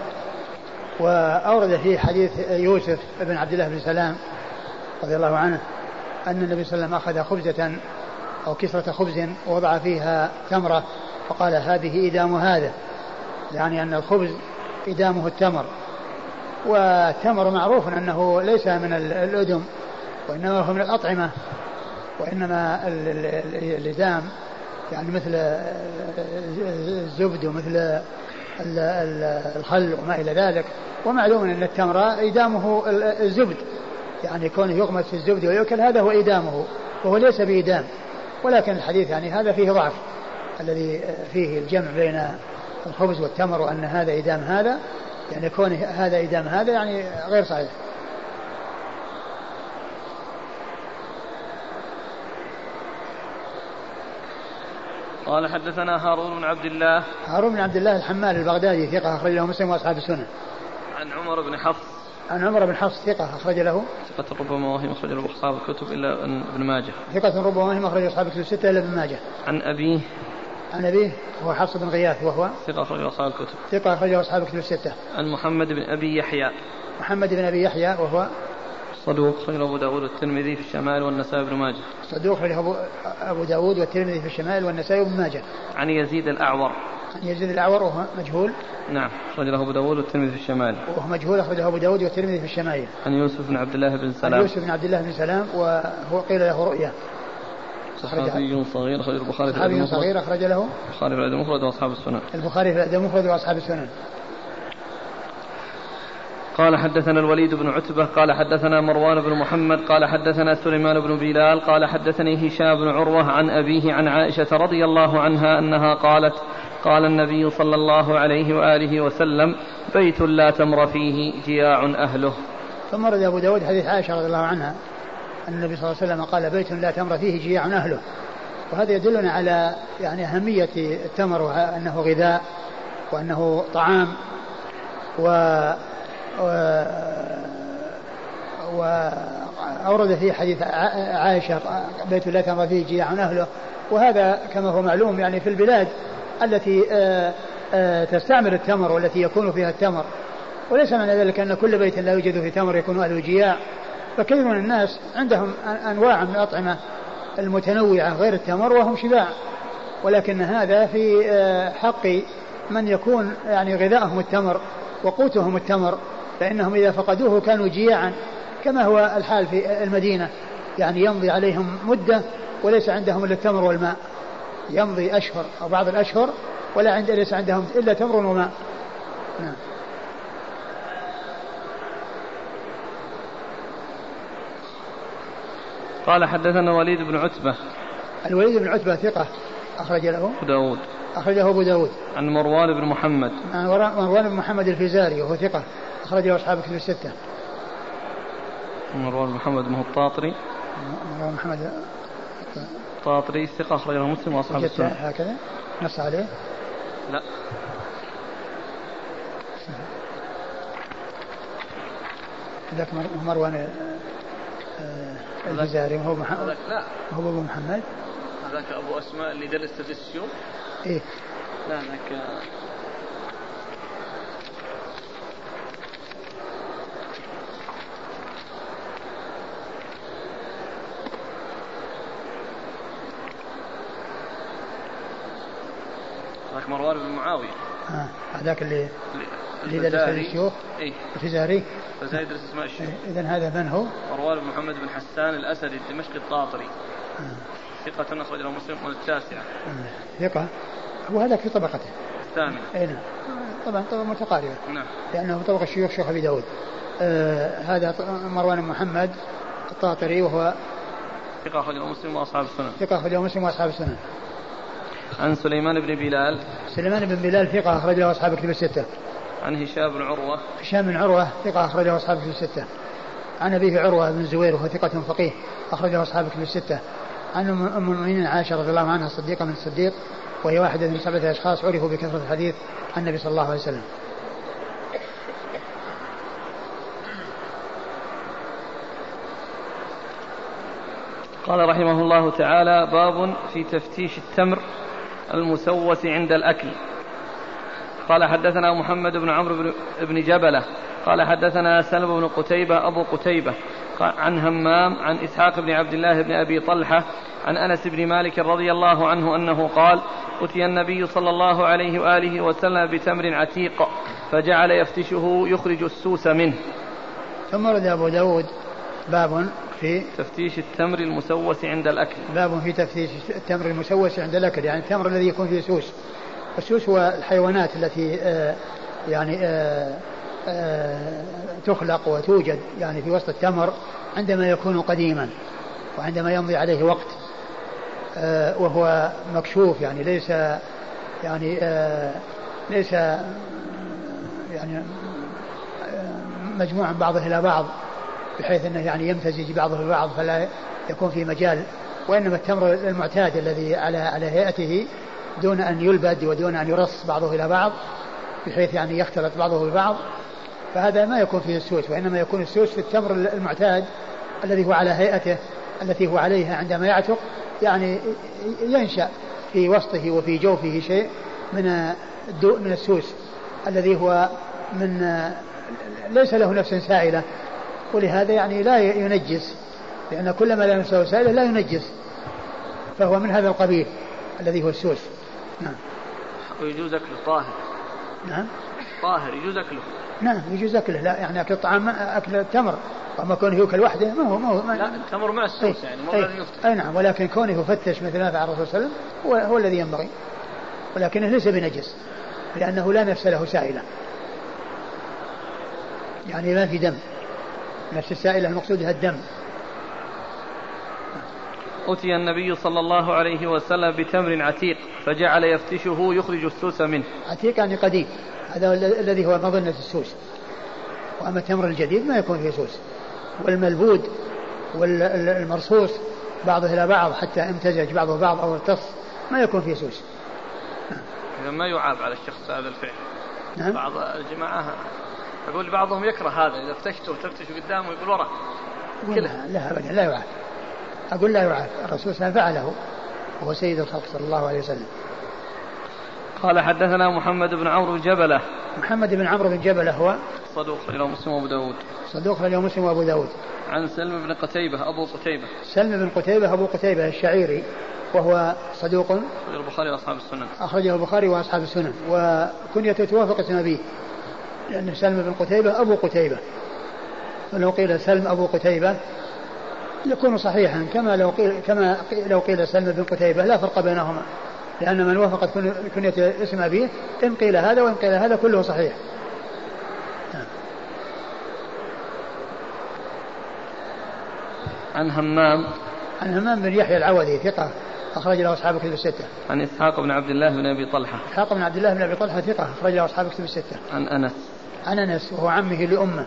وأورد فيه حديث يوسف بن عبد الله بن سلام رضي الله عنه أن النبي صلى الله عليه وسلم أخذ خبزة أو كسرة خبز ووضع فيها تمرة فقال هذه إدام هذا يعني أن الخبز إدامه التمر. والتمر معروف أنه ليس من الأدم وإنما هو من الأطعمة وإنما الإدام يعني مثل الزبد ومثل الخل وما إلى ذلك. ومعلوم أن التمر إدامه الزبد. يعني كونه يغمس في الزبد ويؤكل هذا هو إدامه وهو ليس بإدام. ولكن الحديث يعني هذا فيه ضعف الذي فيه الجمع بين الخبز والتمر وأن هذا إدام هذا يعني كونه هذا إدام هذا يعني غير صحيح. قال حدثنا هارون بن عبد الله. هارون بن عبد الله الحمال البغدادي ثقة أخرج له مسلم وأصحاب السنة. عن عمر بن حفص. عن عمر بن حفص ثقة أخرج له. ثقة ربما وهم أخرج له أصحاب الكتب إلا ابن ماجه. ثقة ربما وهم أخرج أصحاب الكتب الستة إلا ابن ماجه. عن أبيه. عن أبيه هو حفص بن غياث وهو ثقة أخرج أصحاب الكتب. ثقة أخرج أصحاب الكتب الستة. عن محمد بن أبي يحيى. محمد بن أبي يحيى وهو صدوق أخرج أبو داود والترمذي في الشمال والنسائي بن ماجه. صدوق أخرج أبو, أبو داود والترمذي في الشمال والنسائي بن ماجه. عن يزيد الأعور. يزيد الأعور وهو مجهول. نعم أخرج له أبو داود والترمذي في الشمال وهو مجهول أخرجه أبو داود والترمذي في الشمال عن يوسف بن عبد الله بن سلام. عن يوسف بن عبد الله بن سلام وهو قيل له رؤيا. صحابي صغير أخرج البخاري في صحابي صغير أخرج له. البخاري في الأدب المفرد وأصحاب السنن. البخاري في الأدب المفرد وأصحاب السنن. قال حدثنا الوليد بن عتبة قال حدثنا مروان بن محمد قال حدثنا سليمان بن بلال قال حدثني هشام بن عروة عن أبيه عن عائشة رضي الله عنها أنها قالت قال النبي صلى الله عليه وآله وسلم بيت لا تمر فيه جياع أهله. ثم رد أبو داود حديث عائشة رضي الله عنها أن النبي صلى الله عليه وسلم قال بيت لا تمر فيه جياع أهله. وهذا يدلنا على يعني أهمية التمر وأنه غذاء وأنه طعام و, و... وأورد في حديث عائشة بيت لا تمر فيه جياع أهله. وهذا كما هو معلوم يعني في البلاد التي آه، آه، تستعمل التمر والتي يكون فيها التمر. وليس معنى ذلك أن كل بيت لا يوجد فيه تمر يكون أهله جياع. فكثير من الناس عندهم أنواع من الأطعمة المتنوعة غير التمر وهم شباع. ولكن هذا في آه، حق من يكون يعني غذاءهم التمر وقوتهم التمر. فإنهم إذا فقدوه كانوا جياعا كما هو الحال في المدينة. يعني يمضي عليهم مدة وليس عندهم إلا التمر والماء. يمضي أشهر أو بعض الأشهر ولا عند ليس عندهم إلا تمر وماء. نعم. قال حدثنا وليد بن عتبة. الوليد بن عتبة ثقة أخرج له. أبو داود. أخرجه أبو داود. عن مروان بن محمد. عن مروان بن محمد الفيزاري وهو ثقة أخرجه أصحاب كتب الستة. مروان بن محمد بن الطاطري مروان محمد الطاطري ثقة أخرجه مسلم وأصحاب السنة. هكذا؟ نص عليه؟ لا. ذاك مروان آه، الفزاري وهو محمد لا. هو أبو محمد. هذاك أبو أسماء اللي درس تدريس الشيوخ إيه. لا ذاك ذاك مروان بن معاوية. آه هذاك اللي اللي درس الشيوخ. إيه. الفزاري فزايد درس اسماء الشيوخ. اذا هذا من هو؟ مروان بن محمد بن حسان الأسدي الدمشقي الطاطري. آه. ثقة أخرج له مسلم التاسعة آه. ثقة. هو هذا في طبقته. الثامنة اي نعم. طبعا طبعا متقاربة. نعم. لأنه طبق الشيوخ شيخ أبي داود. آه هذا مروان بن محمد الطاطري وهو ثقة أخرج له مسلم وأصحاب السنن. ثقة أخرج له مسلم وأصحاب السنن. عن سليمان بن بلال. سليمان بن بلال ثقة أخرج له أصحاب كتب الستة. عن هشام بن عروة. هشام بن عروة ثقة أخرج له أصحاب كتب الستة. عن أبيه عروة بن الزبير وهو ثقة فقيه أخرج له أصحاب كتب الستة. عن أم المؤمنين عائشة رضي الله عنها الصديقة من الصديق وهي واحدة من سبعة أشخاص عرفوا بكثرة الحديث عن النبي صلى الله عليه وسلم. قال رحمه الله تعالى باب في تفتيش التمر. المسوس عند الأكل. قال حدثنا محمد بن عمرو بن جبلة. قال حدثنا سلم بن قتيبة أبو قتيبة. عن همام عن إسحاق بن عبد الله بن أبي طلحة عن أنس بن مالك رضي الله عنه أنه قال أتي النبي صلى الله عليه وآله وسلم بتمر عتيق فجعل يفتشه يخرج السوس منه. ثم ورد أبو داود باب في تفتيش التمر المسوس عند الأكل. باب في تفتيش التمر المسوس عند الأكل يعني التمر الذي يكون فيه سوس. السوس هو الحيوانات التي آه يعني آه آه تخلق وتوجد يعني في وسط التمر عندما يكون قديما وعندما يمضي عليه وقت وهو مكشوف يعني ليس يعني ليس يعني آه، مجموعا بعضه إلى بعض. بحيث إنه يعني يمتزج بعضه ببعض فلا يكون في مجال وإنما التمر المعتاد الذي على على هيئته دون أن يلبد ودون أن يرص بعضه إلى بعض بحيث يعني يختلط بعضه ببعض. فهذا ما يكون فيه السوس وإنما يكون السوس في التمر المعتاد الذي هو على هيئته التي هو عليها عندما يعتق يعني ينشأ في وسطه وفي جوفه شيء من من السوس الذي هو من ليس له نفس سائلة ولهذا يعني لا ينجس. لأن كل ما لا نفسه سائلة لا ينجس. فهو من هذا القبيل الذي هو السوس. نعم. ويجوز أكله طاهر نعم. طاهر يجوز أكله. نعم يجوز أكله. لا يعني أكل الطعام أكل التمر. وما كونه يؤكل وحده ما هو ما هو ما لا التمر مع السوس يعني مو لازم يفتح أي نعم ولكن كونه يفتش مثل ما فعل الرسول صلى الله عليه وسلم هو, هو الذي ينبغي. ولكنه ليس بنجس لأنه لا نفس له سائلة يعني ما في دم. نفس السائلة المقصود الدم. أتي النبي صلى الله عليه وسلم بتمر عتيق فجعل يفتشه يخرج السوس منه. عتيق يعني قديم. هذا الذي هو مظنة السوس. وأما التمر الجديد ما يكون فيه سوس. والملبود والمرصوص بعضه إلى بعض حتى امتزج بعضه بعض أو ارتص ما يكون فيه سوس. إذا ما يعاب على الشخص هذا الفعل. نعم. بعض الجماعة أقول بعضهم يكره هذا إذا فتشته وتفتش قدامه يقول ورا. لا لا أبدا لا يعاب أقول لا يعاب الرسول صلى الله عليه وسلم فعله. وهو سيد الخلق صلى الله عليه وسلم. قال حدثنا محمد بن عمرو بن جبلة. محمد بن عمرو بن جبلة هو صدوق إلى مسلم وأبو داود. صدوق اليوم مسلم وأبو داود. عن سلم بن قتيبة أبو قتيبة. سلم بن قتيبة أبو قتيبة الشعيري وهو صدوق. البخاري وأصحاب السنن. أخرجه البخاري وأصحاب السنن. وكنيته توافق اسم أبيه لأن سلم بن قتيبة أبو قتيبة ولو قيل سلم أبو قتيبة يكون صحيحا كما لو قيل كما لو قيل سلم بن قتيبة لا فرق بينهما لأن من وافقت كنية اسم أبيه إن قيل هذا وإن قيل هذا كله صحيح. عن همام عن همام بن يحيى العوذي ثقة أخرج له أصحاب كتب الستة. عن إسحاق بن عبد الله بن أبي طلحة. إسحاق بن عبد الله بن أبي طلحة ثقة أخرج له أصحاب كتب الستة. عن أنس. عن أنس وهو عمه لأمه.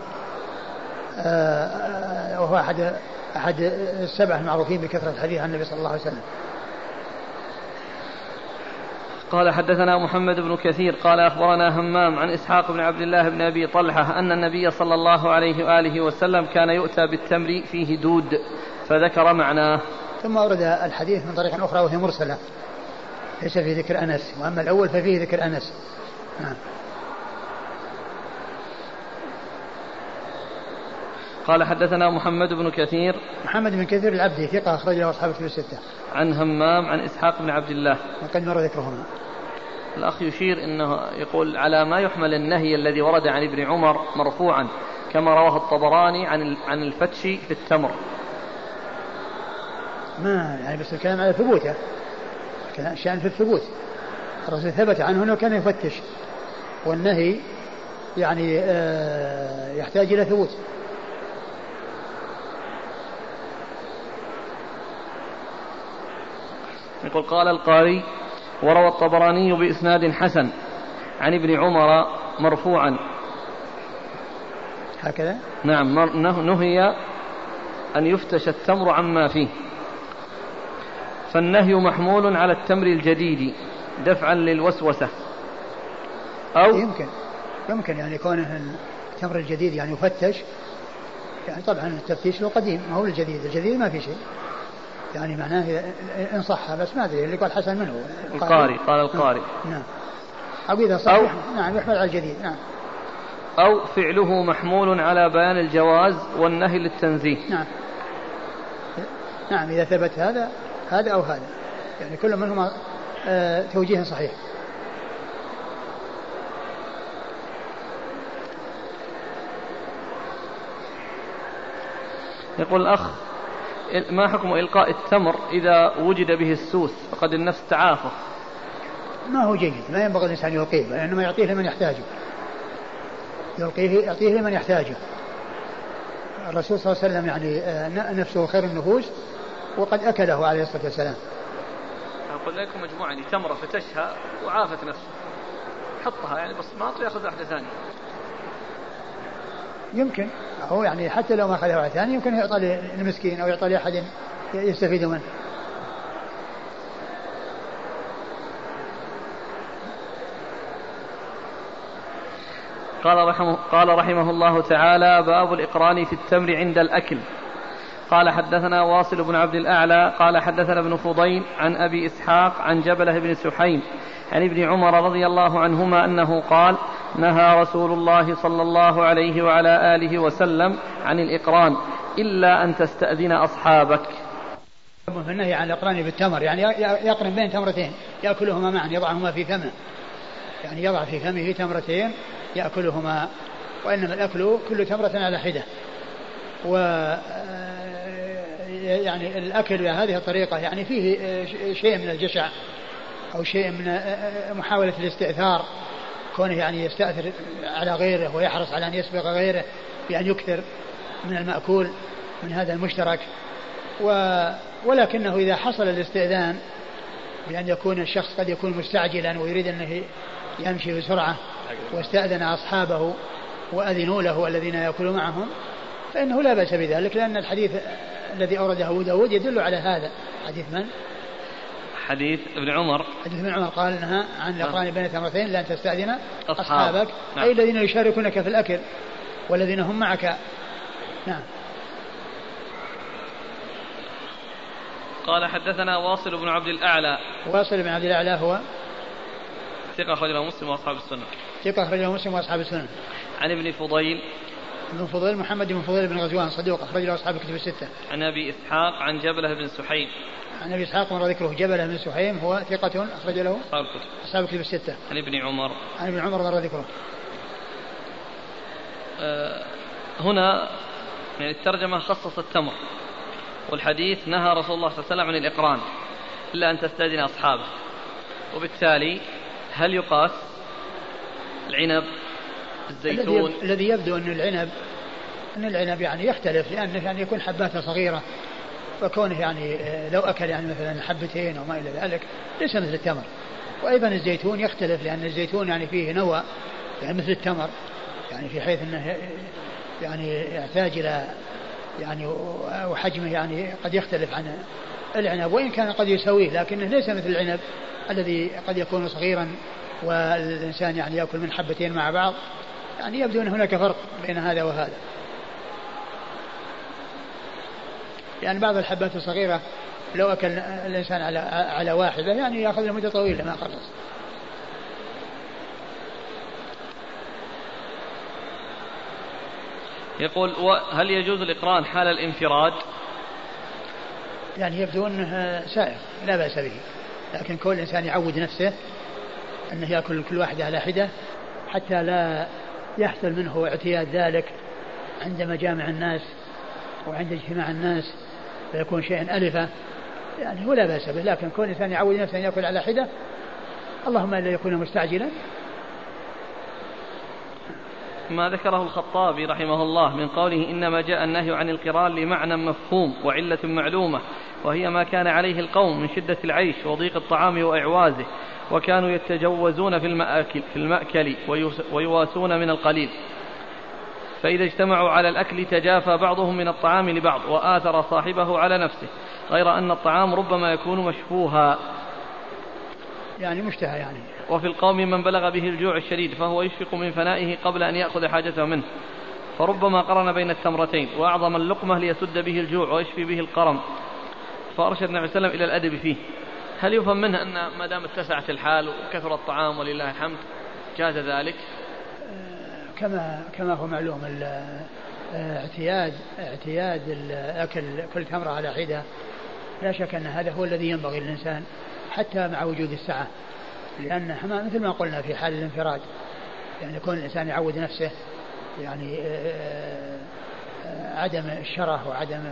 آه، آه، وهو أحد أحد السبع المعروفين بكثرة الحديث عن النبي صلى الله عليه وسلم. قال حدثنا محمد بن كثير قال أخبرنا همام عن إسحاق بن عبد الله بن أبي طلحة أن النبي صلى الله عليه وآله وسلم كان يؤتى بالتمر فيه دود فذكر معناه ثم ورد الحديث من طريق أخرى وهي مرسلة ليس في ذكر أنس وأما الأول ففيه ذكر أنس نعم قال حدثنا محمد بن كثير محمد بن كثير العبدي ثقة أخرج له أصحاب الكتب الستة. عن همام عن إسحاق بن عبد الله. وقد مر ذكرهما. الأخ يشير أنه يقول على ما يحمل النهي الذي ورد عن ابن عمر مرفوعا كما رواه الطبراني عن عن الفتش في التمر. ما يعني بس الكلام على ثبوته. الشأن في الثبوت. الرسول ثبت عنه أنه كان يفتش. والنهي يعني آه يحتاج إلى ثبوت. يقول قال القاري وروى الطبراني بإسناد حسن عن ابن عمر مرفوعا. هكذا؟ نعم نهي أن يفتش التمر عما فيه. فالنهي محمول على التمر الجديد دفعا للوسوسة. أو يمكن يمكن يعني كونه التمر الجديد يعني يفتش. يعني طبعا التفتيش له قديم ما هو الجديد الجديد ما في شيء. يعني معناه إن صح بس ما أدري اللي قال حسن منه. القاري قال القاري نعم. أو إذا صح أو نعم يحمل على الجديد نعم. أو فعله محمول على بيان الجواز والنهي للتنزيه. نعم. نعم إذا ثبت هذا هذا أو هذا. يعني كل منهما آه توجيه صحيح. يقول الأخ ما حكم إلقاء التمر إذا وجد به السوس؟ فقد النفس تعافى ما هو جيد ما ينبغي الإنسان يلقيه وإنما يعطيه لمن يحتاجه. يلقيه يعطيه لمن يحتاجه. الرسول صلى الله عليه وسلم يعني آه، نفسه خير النفوس وقد أكله عليه الصلاة والسلام. أقول لكم مجموعة يعني تمرة فتشها وعافت نفسه. حطها يعني بس ما ياخذ واحدة ثانية. يمكن. هو يعني حتى لو ما أخذها واحد ثاني يمكن يعطى للمسكين أو يعطى لأحد يستفيد منه. قال رحمه, قال رحمه الله تعالى باب الإقران في التمر عند الأكل. قال حدثنا واصل بن عبد الأعلى قال حدثنا ابن فضيل عن أبي إسحاق عن جبله بن سحيم عن ابن عمر رضي الله عنهما أنه قال نهى رسول الله صلى الله عليه وعلى آله وسلم عن الإقران إلا أن تستأذن أصحابك. في النهي عن الإقران بالتمر يعني يقرن بين تمرتين يأكلهما معا يضعهما في فمه. يعني يضع في فمه تمرتين يأكلهما وإنما الأكل كل تمرة على حدة. و يعني الأكل بهذه الطريقة يعني فيه شيء من الجشع أو شيء من محاولة الاستئثار. كونه يعني يستأثر على غيره ويحرص على أن يسبق غيره بأن يكثر من المأكول من هذا المشترك و ولكنه إذا حصل الاستئذان بأن يكون الشخص قد يكون مستعجلا ويريد أنه يمشي بسرعة واستأذن أصحابه وأذنوا له الذين يأكل معهم فإنه لا بأس بذلك لأن الحديث الذي أورده أبو داود يدل على هذا حديث من؟ حديث ابن عمر. حديث ابن عمر قال نهى عن الأقران بين تمرتين لأن تستأذن أصحاب. أصحابك. نعم. أي الذين يشاركونك في الأكل والذين هم معك. نعم. قال حدثنا واصل بن عبد الأعلى. واصل بن عبد الأعلى هو؟ ثقة أخرجه مسلم وأصحاب السنة. ثقة أخرجه مسلم وأصحاب السنن عن ابن فضيل. ابن فضيل محمد بن فضيل بن غزوان صدوق أخرج له أصحاب الكتب الستة. عن أبي إسحاق عن جبلة بن سحيم عن أبي إسحاق مر ذكره جبلة بن سحيم هو ثقة أخرج له أصحاب الكتب أصحاب الكتب الستة. عن ابن عمر. عن ابن عمر مر ذكره آه، هنا يعني الترجمة خصص التمر والحديث نهى رسول الله صلى الله عليه وسلم عن الإقران إلا أن تستأذن أصحابه. وبالتالي هل يقاس العنب الزيتون؟ الذي الذي يبدو أن العنب أن العنب يعني يختلف لأنه يعني يكون حباته صغيرة. فكونه يعني آه، لو أكل يعني مثلا حبتين أو ما إلى ذلك ليس مثل التمر. وأيضا الزيتون يختلف لأن الزيتون يعني فيه نوى يعني مثل التمر يعني في حيث أنه يعني يحتاج إلى يعني وحجمه يعني قد يختلف عن العنب وإن كان قد يساويه لكنه ليس مثل العنب الذي قد يكون صغيرا والإنسان يعني يأكل من حبتين مع بعض. يعني يبدو أن هناك فرق بين هذا وهذا. يعني بعض الحبات الصغيرة لو أكل الإنسان على على واحدة يعني يأخذ مدة طويلة ما خلص. يقول هل يجوز الإقران حال الانفراد؟ يعني يبدو أنه سائغ لا بأس به. لكن كل إنسان يعود نفسه أنه يأكل كل واحدة على حدة حتى لا يحصل منه اعتياد ذلك عند مجامع الناس وعند اجتماع الناس. فيكون شيئا ألفة يعني ولا بأس به. لكن كل إنسان يعود نفسه أن يأكل على حدة اللهم إلا يكون مستعجلا. ما ذكره الخطابي رحمه الله من قوله إنما جاء النهي عن القران لمعنى مفهوم وعلة معلومة وهي ما كان عليه القوم من شدة العيش وضيق الطعام وإعوازه وكانوا يتجوزون في المأكل, في المأكل ويواسون من القليل. فإذا اجتمعوا على الأكل تجافى بعضهم من الطعام لبعض وآثر صاحبه على نفسه غير أن الطعام ربما يكون مشفوها يعني مشتهى يعني. وفي القوم من بلغ به الجوع الشديد فهو يشفق من فنائه قبل أن يأخذ حاجته منه. فربما قرن بين التمرتين وأعظم اللقمة ليسد به الجوع ويشفي به القرن فأرشد النبي صلى الله عليه وسلم إلى الأدب فيه. هل يفهم منه أن ما دام اتسعت الحال وكثر الطعام ولله الحمد جاز ذلك؟ كما كما هو معلوم اعتياد اعتياد الاكل كل تمرة على حدة. لا شك أن هذا هو الذي ينبغي للإنسان حتى مع وجود السعه لأن مثل ما قلنا في حال الانفراد يعني يكون الإنسان يعود نفسه يعني آه، آه، عدم الشره وعدم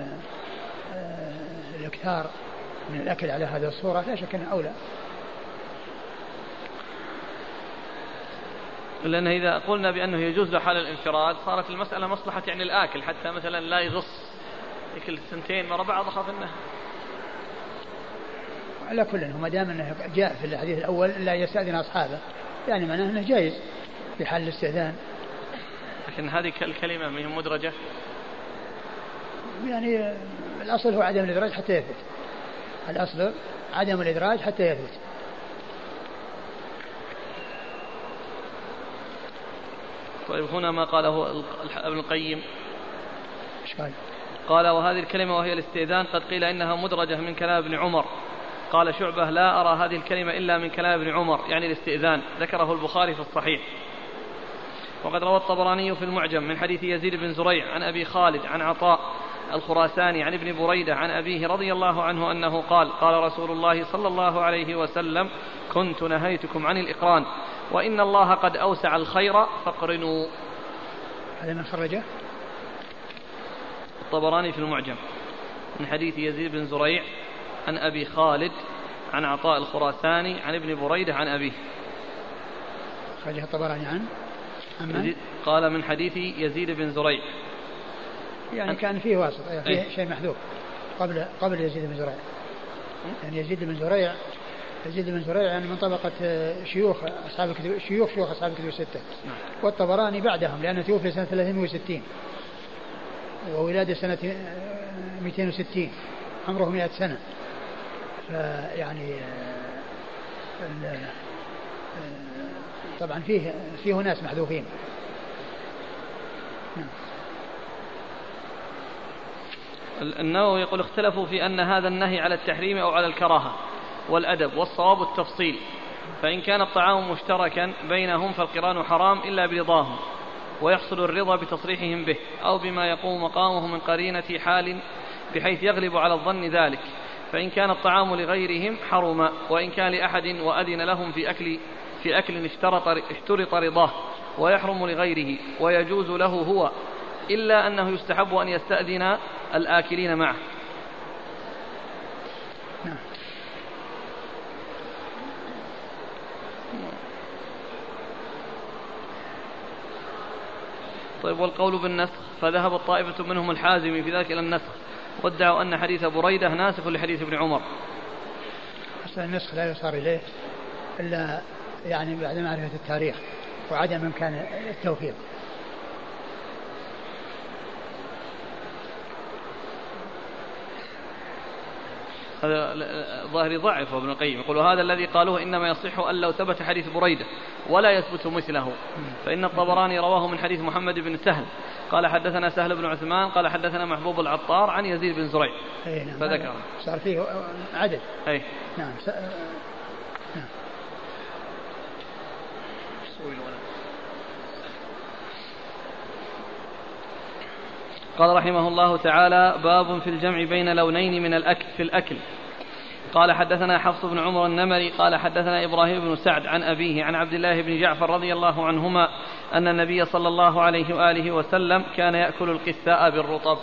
آه، الإكثار من الأكل على هذه الصورة لا شك أنه أولى. لأن إذا قلنا بأنه يجوز له حال الانفراد صارت المسألة مصلحة يعني الآكل حتى مثلا لا يغص يأكل سنتين ورا بعض أخاف أنه. على كل ما دام إنه جاء في الحديث الأول لا يستأذن أصحابه. يعني معناه إنه جائز في حال الاستئذان. لكن هذه الكلمة ما هي مدرجة؟ يعني الأصل هو عدم الإدراج حتى يثبت. الأصل عدم الإدراج حتى يثبت. طيب هنا ما قاله ابن القيم. إيش قال؟ قال وهذه الكلمة وهي الاستئذان قد قيل إنها مدرجة من كلام ابن عمر. قال شعبة لا أرى هذه الكلمة إلا من كلام ابن عمر يعني الاستئذان. ذكره البخاري في الصحيح. وقد روى الطبراني في المعجم من حديث يزيد بن زريع عن أبي خالد عن عطاء الخراساني عن ابن بريدة عن أبيه رضي الله عنه أنه قال قال رسول الله صلى الله عليه وسلم كنت نهيتكم عن الإقران. وإن الله قد أوسع الخير فاقرنوا. هذا من خرجه الطبراني في المعجم. من حديث يزيد بن زريع عن أبي خالد عن عطاء الخراساني عن ابن بريدة عن أبيه. خرجه الطبراني عن قال من حديث يزيد بن زريع. يعني كان فيه واسط فيه أيه؟ شيء محذوف قبل قبل يزيد بن زريع. يعني يزيد بن زريع يزيد بن زريع يعني من طبقة شيوخ أصحاب الكتب شيوخ شيوخ أصحاب الكتب الستة. نعم. والطبراني بعدهم لأنه توفي سنة 360 وولادة سنة 260 عمره 100 سنة. فيعني طبعا فيه فيه ناس محذوفين. نعم. النووي يقول اختلفوا في أن هذا النهي على التحريم أو على الكراهة. والأدب والصواب التفصيل. فإن كان الطعام مشتركا بينهم فالقران حرام إلا برضاهم ويحصل الرضا بتصريحهم به أو بما يقوم مقامه من قرينة حال بحيث يغلب على الظن ذلك. فإن كان الطعام لغيرهم حرم وإن كان لأحد وأذن لهم في أكل في أكل اشترط اشترط رضاه ويحرم لغيره ويجوز له هو إلا أنه يستحب أن يستأذن الآكلين معه. طيب والقول بالنسخ فذهب الطائفة منهم الحازم في ذلك إلى النسخ وادعوا أن حديث بريدة ناسخ لحديث ابن عمر. أصلا النسخ لا يصار إليه إلا يعني بعد معرفة التاريخ وعدم إمكان التوفيق. هذا ظاهر ضعف ابن القيم. يقول هذا الذي قالوه إنما يصح أن لو ثبت حديث بريدة ولا يثبت مثله. فإن الطبراني رواه من حديث محمد بن سهل. قال حدثنا سهل بن عثمان قال حدثنا محبوب العطار عن يزيد بن زريع. أي نعم فذكر. صار فيه عدد. نعم نعم قال رحمه الله تعالى باب في الجمع بين لونين من الأكل في الأكل. قال حدثنا حفص بن عمر النمري قال حدثنا إبراهيم بن سعد عن أبيه عن عبد الله بن جعفر رضي الله عنهما أن النبي صلى الله عليه وآله وسلم كان يأكل القثاء بالرطب.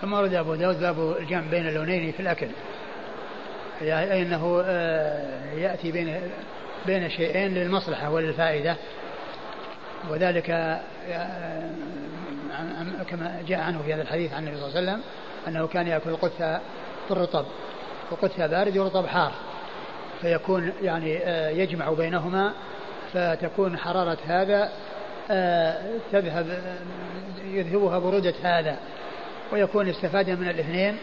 ثم ورد أبو داود باب الجمع بين اللونين في الأكل. يعني أنه آه، يأتي بين بين شيئين للمصلحة وللفائدة وذلك آه، كما جاء عنه في هذا الحديث عن النبي صلى الله عليه وسلم أنه كان يأكل القثة في الرطب. وقثة بارد ورطب حار. فيكون يعني آه، يجمع بينهما فتكون حرارة هذا آه، تذهب يذهبها برودة هذا. ويكون استفاد من الاثنين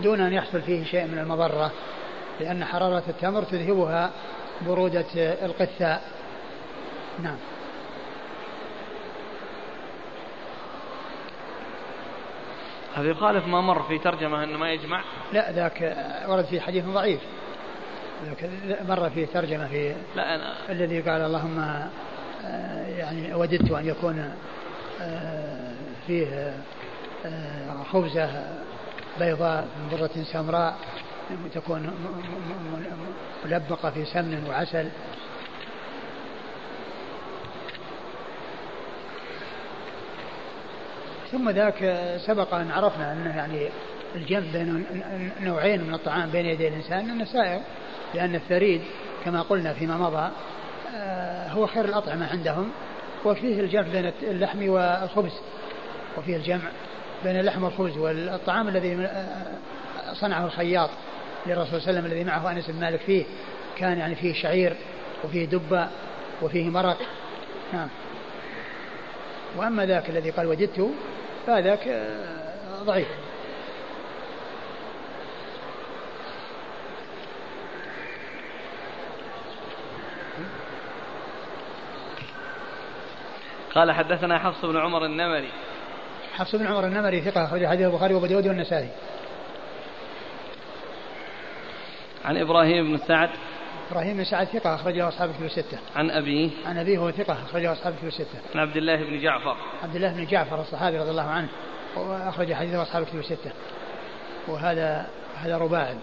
دون أن يحصل فيه شيء من المضرة لأن حرارة التمر تذهبها برودة القثاء. نعم. هذا يخالف ما مر في ترجمة أنه ما يجمع؟ لا ذاك ورد في حديث ضعيف. ذاك مر في ترجمة في لا أنا الذي قال اللهم آه، يعني وددت أن يكون آه، فيه آه، خبزة بيضاء من برة سمراء تكون ملبقة في سمن وعسل. ثم ذاك سبق أن عرفنا أنه يعني الجمع بين نوعين من الطعام بين يدي الإنسان أنه سائر لأن الثريد كما قلنا فيما مضى آه، هو خير الأطعمة عندهم وفيه الجمع بين اللحم والخبز وفيه الجمع بين اللحم والخبز والطعام الذي آه، صنعه الخياط للرسول صلى الله عليه وسلم الذي معه أنس بن مالك فيه كان يعني فيه شعير وفيه دبة وفيه مرق. نعم. وأما ذاك الذي قال وجدته فذاك آه، ضعيف. قال حدثنا حفص بن عمر النمري. حفص بن عمر النمري ثقة أخرج حديث البخاري وأبو داود والنسائي. عن إبراهيم بن سعد إبراهيم بن سعد ثقة أخرج له أصحاب الكتب الستة. عن أبيه. عن أبيه هو ثقة أخرج له أصحاب الكتب الستة. عن عبد الله بن جعفر. عبد الله بن جعفر الصحابي رضي الله عنه وأخرج حديثه أصحاب الكتب الستة. وهذا هذا رباعي.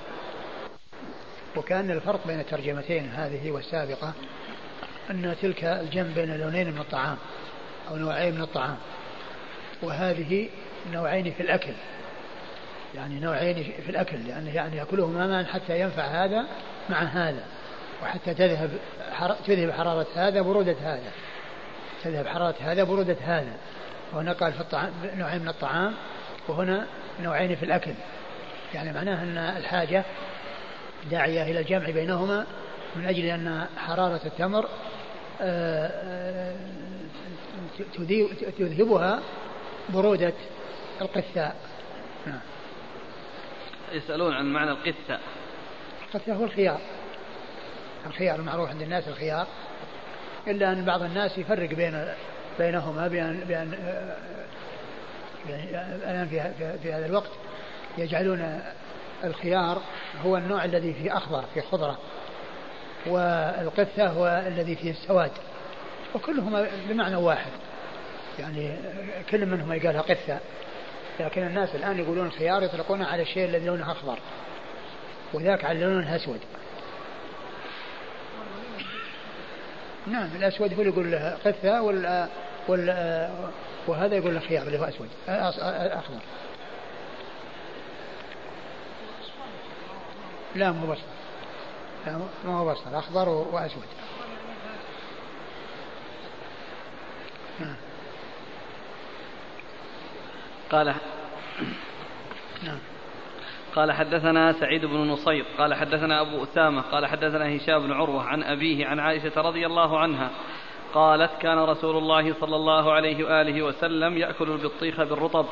وكان الفرق بين الترجمتين هذه والسابقة أن تلك الجنب بين لونين من الطعام أو نوعين من الطعام وهذه نوعين في الأكل يعني نوعين في الأكل لأنه يعني يأكلهما معا حتى ينفع هذا مع هذا وحتى تذهب تذهب حرارة هذا برودة هذا. تذهب حرارة هذا برودة هذا. وهنا قال في الطعام نوعين من الطعام وهنا نوعين في الأكل. يعني معناه أن الحاجة داعية إلى الجمع بينهما من أجل أن حرارة التمر آه، آه، تذهبها برودة القثاء. نعم. يسألون عن معنى القثة القثة هو الخيار. الخيار المعروف عند الناس الخيار. إلا أن بعض الناس يفرق بين بينهما بأن بأن الآن في, في هذا الوقت يجعلون الخيار هو النوع الذي فيه أخضر فيه خضرة والقثة هو الذي فيه السواد وكلهما بمعنى واحد. يعني كل منهما يقالها قثة لكن الناس الآن يقولون الخيار يطلقون على الشيء الذي لونه أخضر وذاك على لونه أسود. نعم الأسود هو اللي يقول له قثة وال وال وهذا يقول له خيار اللي هو أسود أخضر. لا مو بصر لا ما هو بصر أخضر وأسود. نعم. قال نعم. قال حدثنا سعيد بن نصير قال حدثنا أبو أسامة قال حدثنا هشام بن عروة عن أبيه عن عائشة رضي الله عنها قالت كان رسول الله صلى الله عليه وآله وسلم يأكل البطيخ بالرطب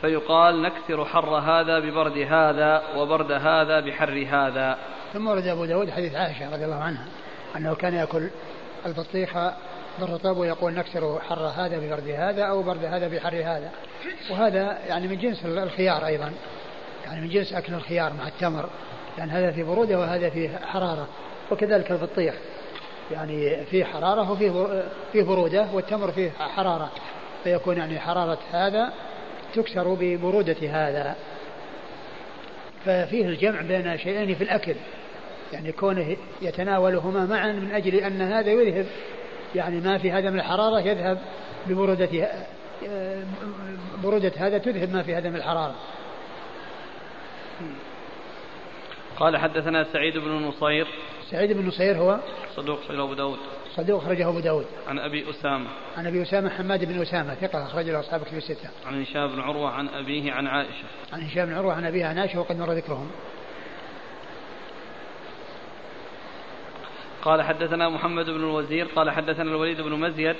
فيقال نكسر حر هذا ببرد هذا وبرد هذا بحر هذا. ثم ورد أبو داود حديث عائشة رضي الله عنها أنه كان يأكل البطيخ بالرطب ويقول نكسر حر هذا ببرد هذا أو برد هذا بحر هذا. وهذا يعني من جنس الخيار أيضا. يعني من جنس أكل الخيار مع التمر لأن هذا في برودة وهذا في حرارة وكذلك البطيخ. يعني فيه حرارة وفيه فيه برودة والتمر فيه حرارة. فيكون يعني حرارة هذا تكسر ببرودة هذا. ففيه الجمع بين شيئين في الأكل. يعني كونه يتناولهما معا من أجل أن هذا يذهب. يعني ما في هذا من الحرارة يذهب ببرودة برودة هذا تذهب ما في هذا من الحرارة. قال حدثنا سعيد بن نصير. سعيد بن نصير هو صدوق أخرجه أبو داود. صدوق أخرجه أبو داود. عن أبي أسامة. عن أبي أسامة حماد بن أسامة ثقة أخرج له أصحاب كتب الستة. عن هشام بن عروة عن أبيه عن عائشة. عن هشام بن عروة عن أبيه عن عائشة وقد مر ذكرهم. قال حدثنا محمد بن الوزير قال حدثنا الوليد بن مزيد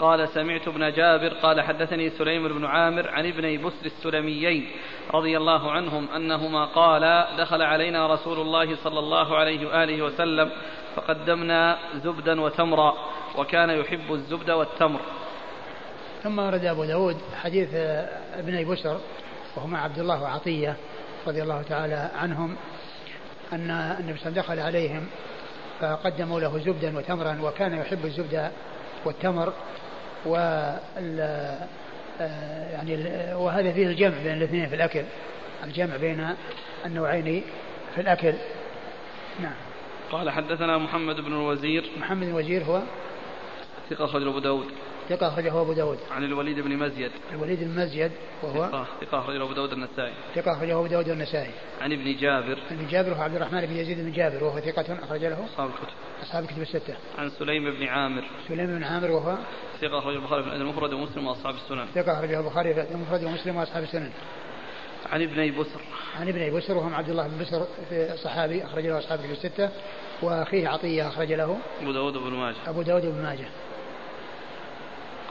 قال سمعت ابن جابر قال حدثني سليم بن عامر عن ابني بسر السلميين رضي الله عنهم أنهما قالا دخل علينا رسول الله صلى الله عليه وآله وسلم فقدمنا زبدا وتمرا وكان يحب الزبد والتمر. ثم ورد أبو داود حديث ابني بسر وهما عبد الله وعطية رضي الله تعالى عنهم أن النبي صلى الله عليه وسلم دخل عليهم فقدموا له زبدا وتمرا وكان يحب الزبد والتمر و آه، يعني وهذا فيه الجمع بين الاثنين في الأكل. الجمع بين النوعين في الأكل. نعم. قال حدثنا محمد بن الوزير. محمد الوزير هو؟ ثقة أخرجه أبو داود. ثقة أخرجه أبو داود. عن الوليد بن مزيد. الوليد بن مزيد وهو ثقة ثقة أخرجه أبو داود النسائي. ثقة أخرجه أبو داود النسائي. عن ابن جابر. ابن جابر هو عبد الرحمن بن يزيد بن جابر وهو ثقة أخرج له أصحاب الكتب. أصحاب الكتب الستة. عن سليم بن عامر. سليم بن عامر وهو ثقة أخرجه البخاري في المفرد ومسلم وأصحاب السنن. ثقة أخرجه البخاري في المفرد ومسلم وأصحاب السنن. عن ابني بسر. عن ابني بسر وهم عبد الله بن بسر صحابي أخرج له أصحاب الكتب الستة وأخيه عطية أخرج له أبو داود بن ماجه. أبو داود بن ماجه.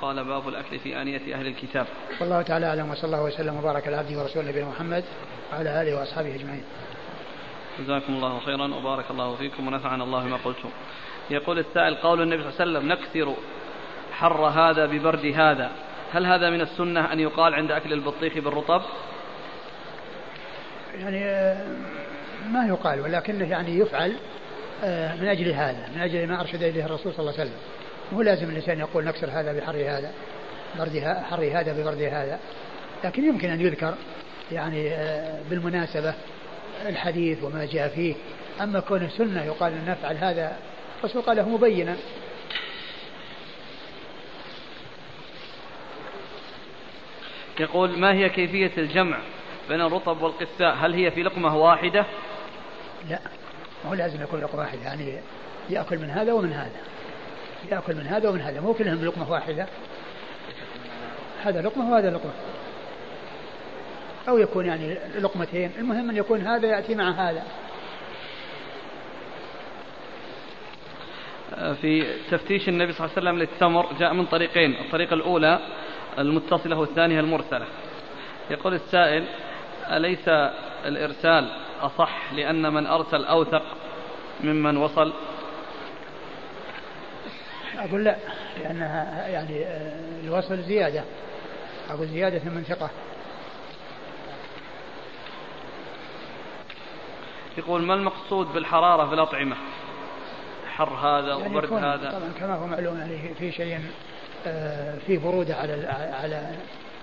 قال باب الأكل في آنية أهل الكتاب. والله تعالى أعلم وصلى الله وسلم وبارك على عبده ورسوله نبينا محمد وعلى آله وأصحابه أجمعين. جزاكم الله خيرا وبارك الله فيكم ونفعنا الله بما قلتم. يقول السائل قول النبي صلى الله عليه وسلم نكسر حر هذا ببرد هذا. هل هذا من السنة أن يقال عند أكل البطيخ بالرطب؟ يعني آه، ما يقال ولكنه يعني يفعل آه، من أجل هذا من أجل ما أرشد إليه الرسول صلى الله عليه وسلم. مو لازم الإنسان يقول نكسر هذا بحر هذا برد حر هذا ببرد هذا. لكن يمكن أن يذكر يعني آه، بالمناسبة الحديث وما جاء فيه. أما كون سنة يقال أن نفعل هذا الرسول قاله مبينا. يقول ما هي كيفية الجمع بين الرطب والقثاء؟ هل هي في لقمة واحدة؟ لا هو لازم يكون لقمة واحدة. يعني يأكل من هذا ومن هذا. يأكل من هذا ومن هذا مو كلهم لقمة واحدة. هذا لقمة وهذا لقمة. أو يكون يعني لقمتين المهم أن يكون هذا يأتي مع هذا. في تفتيش النبي صلى الله عليه وسلم للتمر جاء من طريقين الطريقة الأولى المتصلة والثانية المرسلة. يقول السائل أليس الإرسال أصح لأن من أرسل أوثق ممن وصل؟ أقول لا لأنها يعني آه، الوصل زيادة. أقول زيادة من ثقة. يقول ما المقصود بالحرارة في الأطعمة؟ حر هذا يعني وبرد هذا. طبعا كما هو معلوم يعني في شيء آه، في برودة على على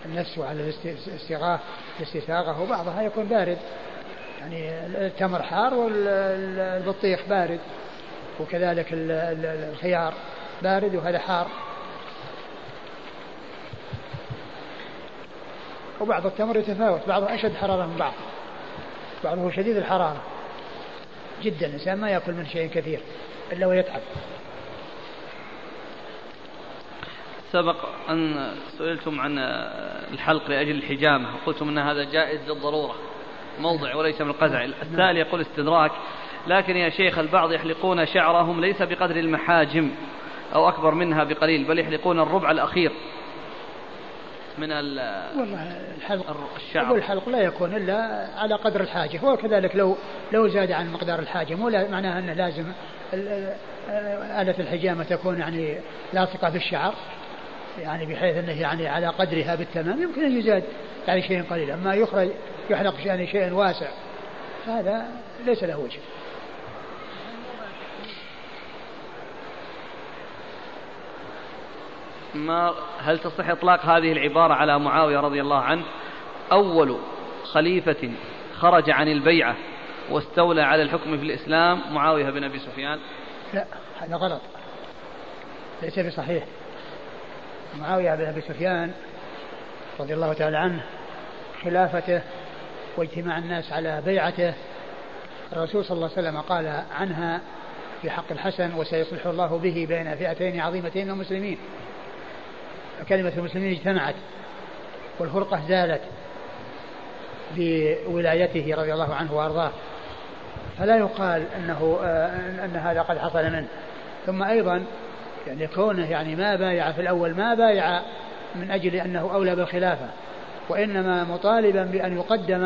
النفس وعلى الاستغاثة الاستساغة وبعضها يكون بارد. يعني التمر حار والبطيخ بارد وكذلك الخيار. بارد وهذا حار. وبعض التمر يتفاوت بعضه أشد حرارة من بعض. بعضه شديد الحرارة. جدا الإنسان ما يأكل من شيء كثير إلا ويتعب. سبق أن سئلتم عن الحلق لأجل الحجامة. وقلتم أن هذا جائز للضرورة. موضع وليس من القزع. السائل يقول استدراك لكن يا شيخ البعض يحلقون شعرهم ليس بقدر المحاجم. أو أكبر منها بقليل بل يحلقون الربع الأخير من والله الحلق الشعر. الحلق لا يكون إلا على قدر الحاجة وكذلك لو لو زاد عن مقدار الحاجة مو معناها أنه لازم آلة الحجامة تكون يعني لاصقة بالشعر يعني بحيث أنه يعني على قدرها بالتمام يمكن أن يزاد يعني شيء قليل أما يخرج يحلق يعني شيء واسع هذا ليس له وجه. ما هل تصح إطلاق هذه العبارة على معاوية رضي الله عنه؟ أول خليفة خرج عن البيعة واستولى على الحكم في الإسلام معاوية بن أبي سفيان. لا هذا غلط. ليس بصحيح. معاوية بن أبي سفيان رضي الله تعالى عنه خلافته واجتماع الناس على بيعته الرسول صلى الله عليه وسلم قال عنها في حق الحسن وسيصلح الله به بين فئتين عظيمتين من المسلمين. فكلمة المسلمين اجتمعت والفرقة زالت بولايته رضي الله عنه وأرضاه فلا يقال أنه آه، أن هذا قد حصل منه. ثم أيضا يعني كونه يعني ما بايع في الأول ما بايع من أجل أنه أولى بالخلافة وإنما مطالبا بأن يقدم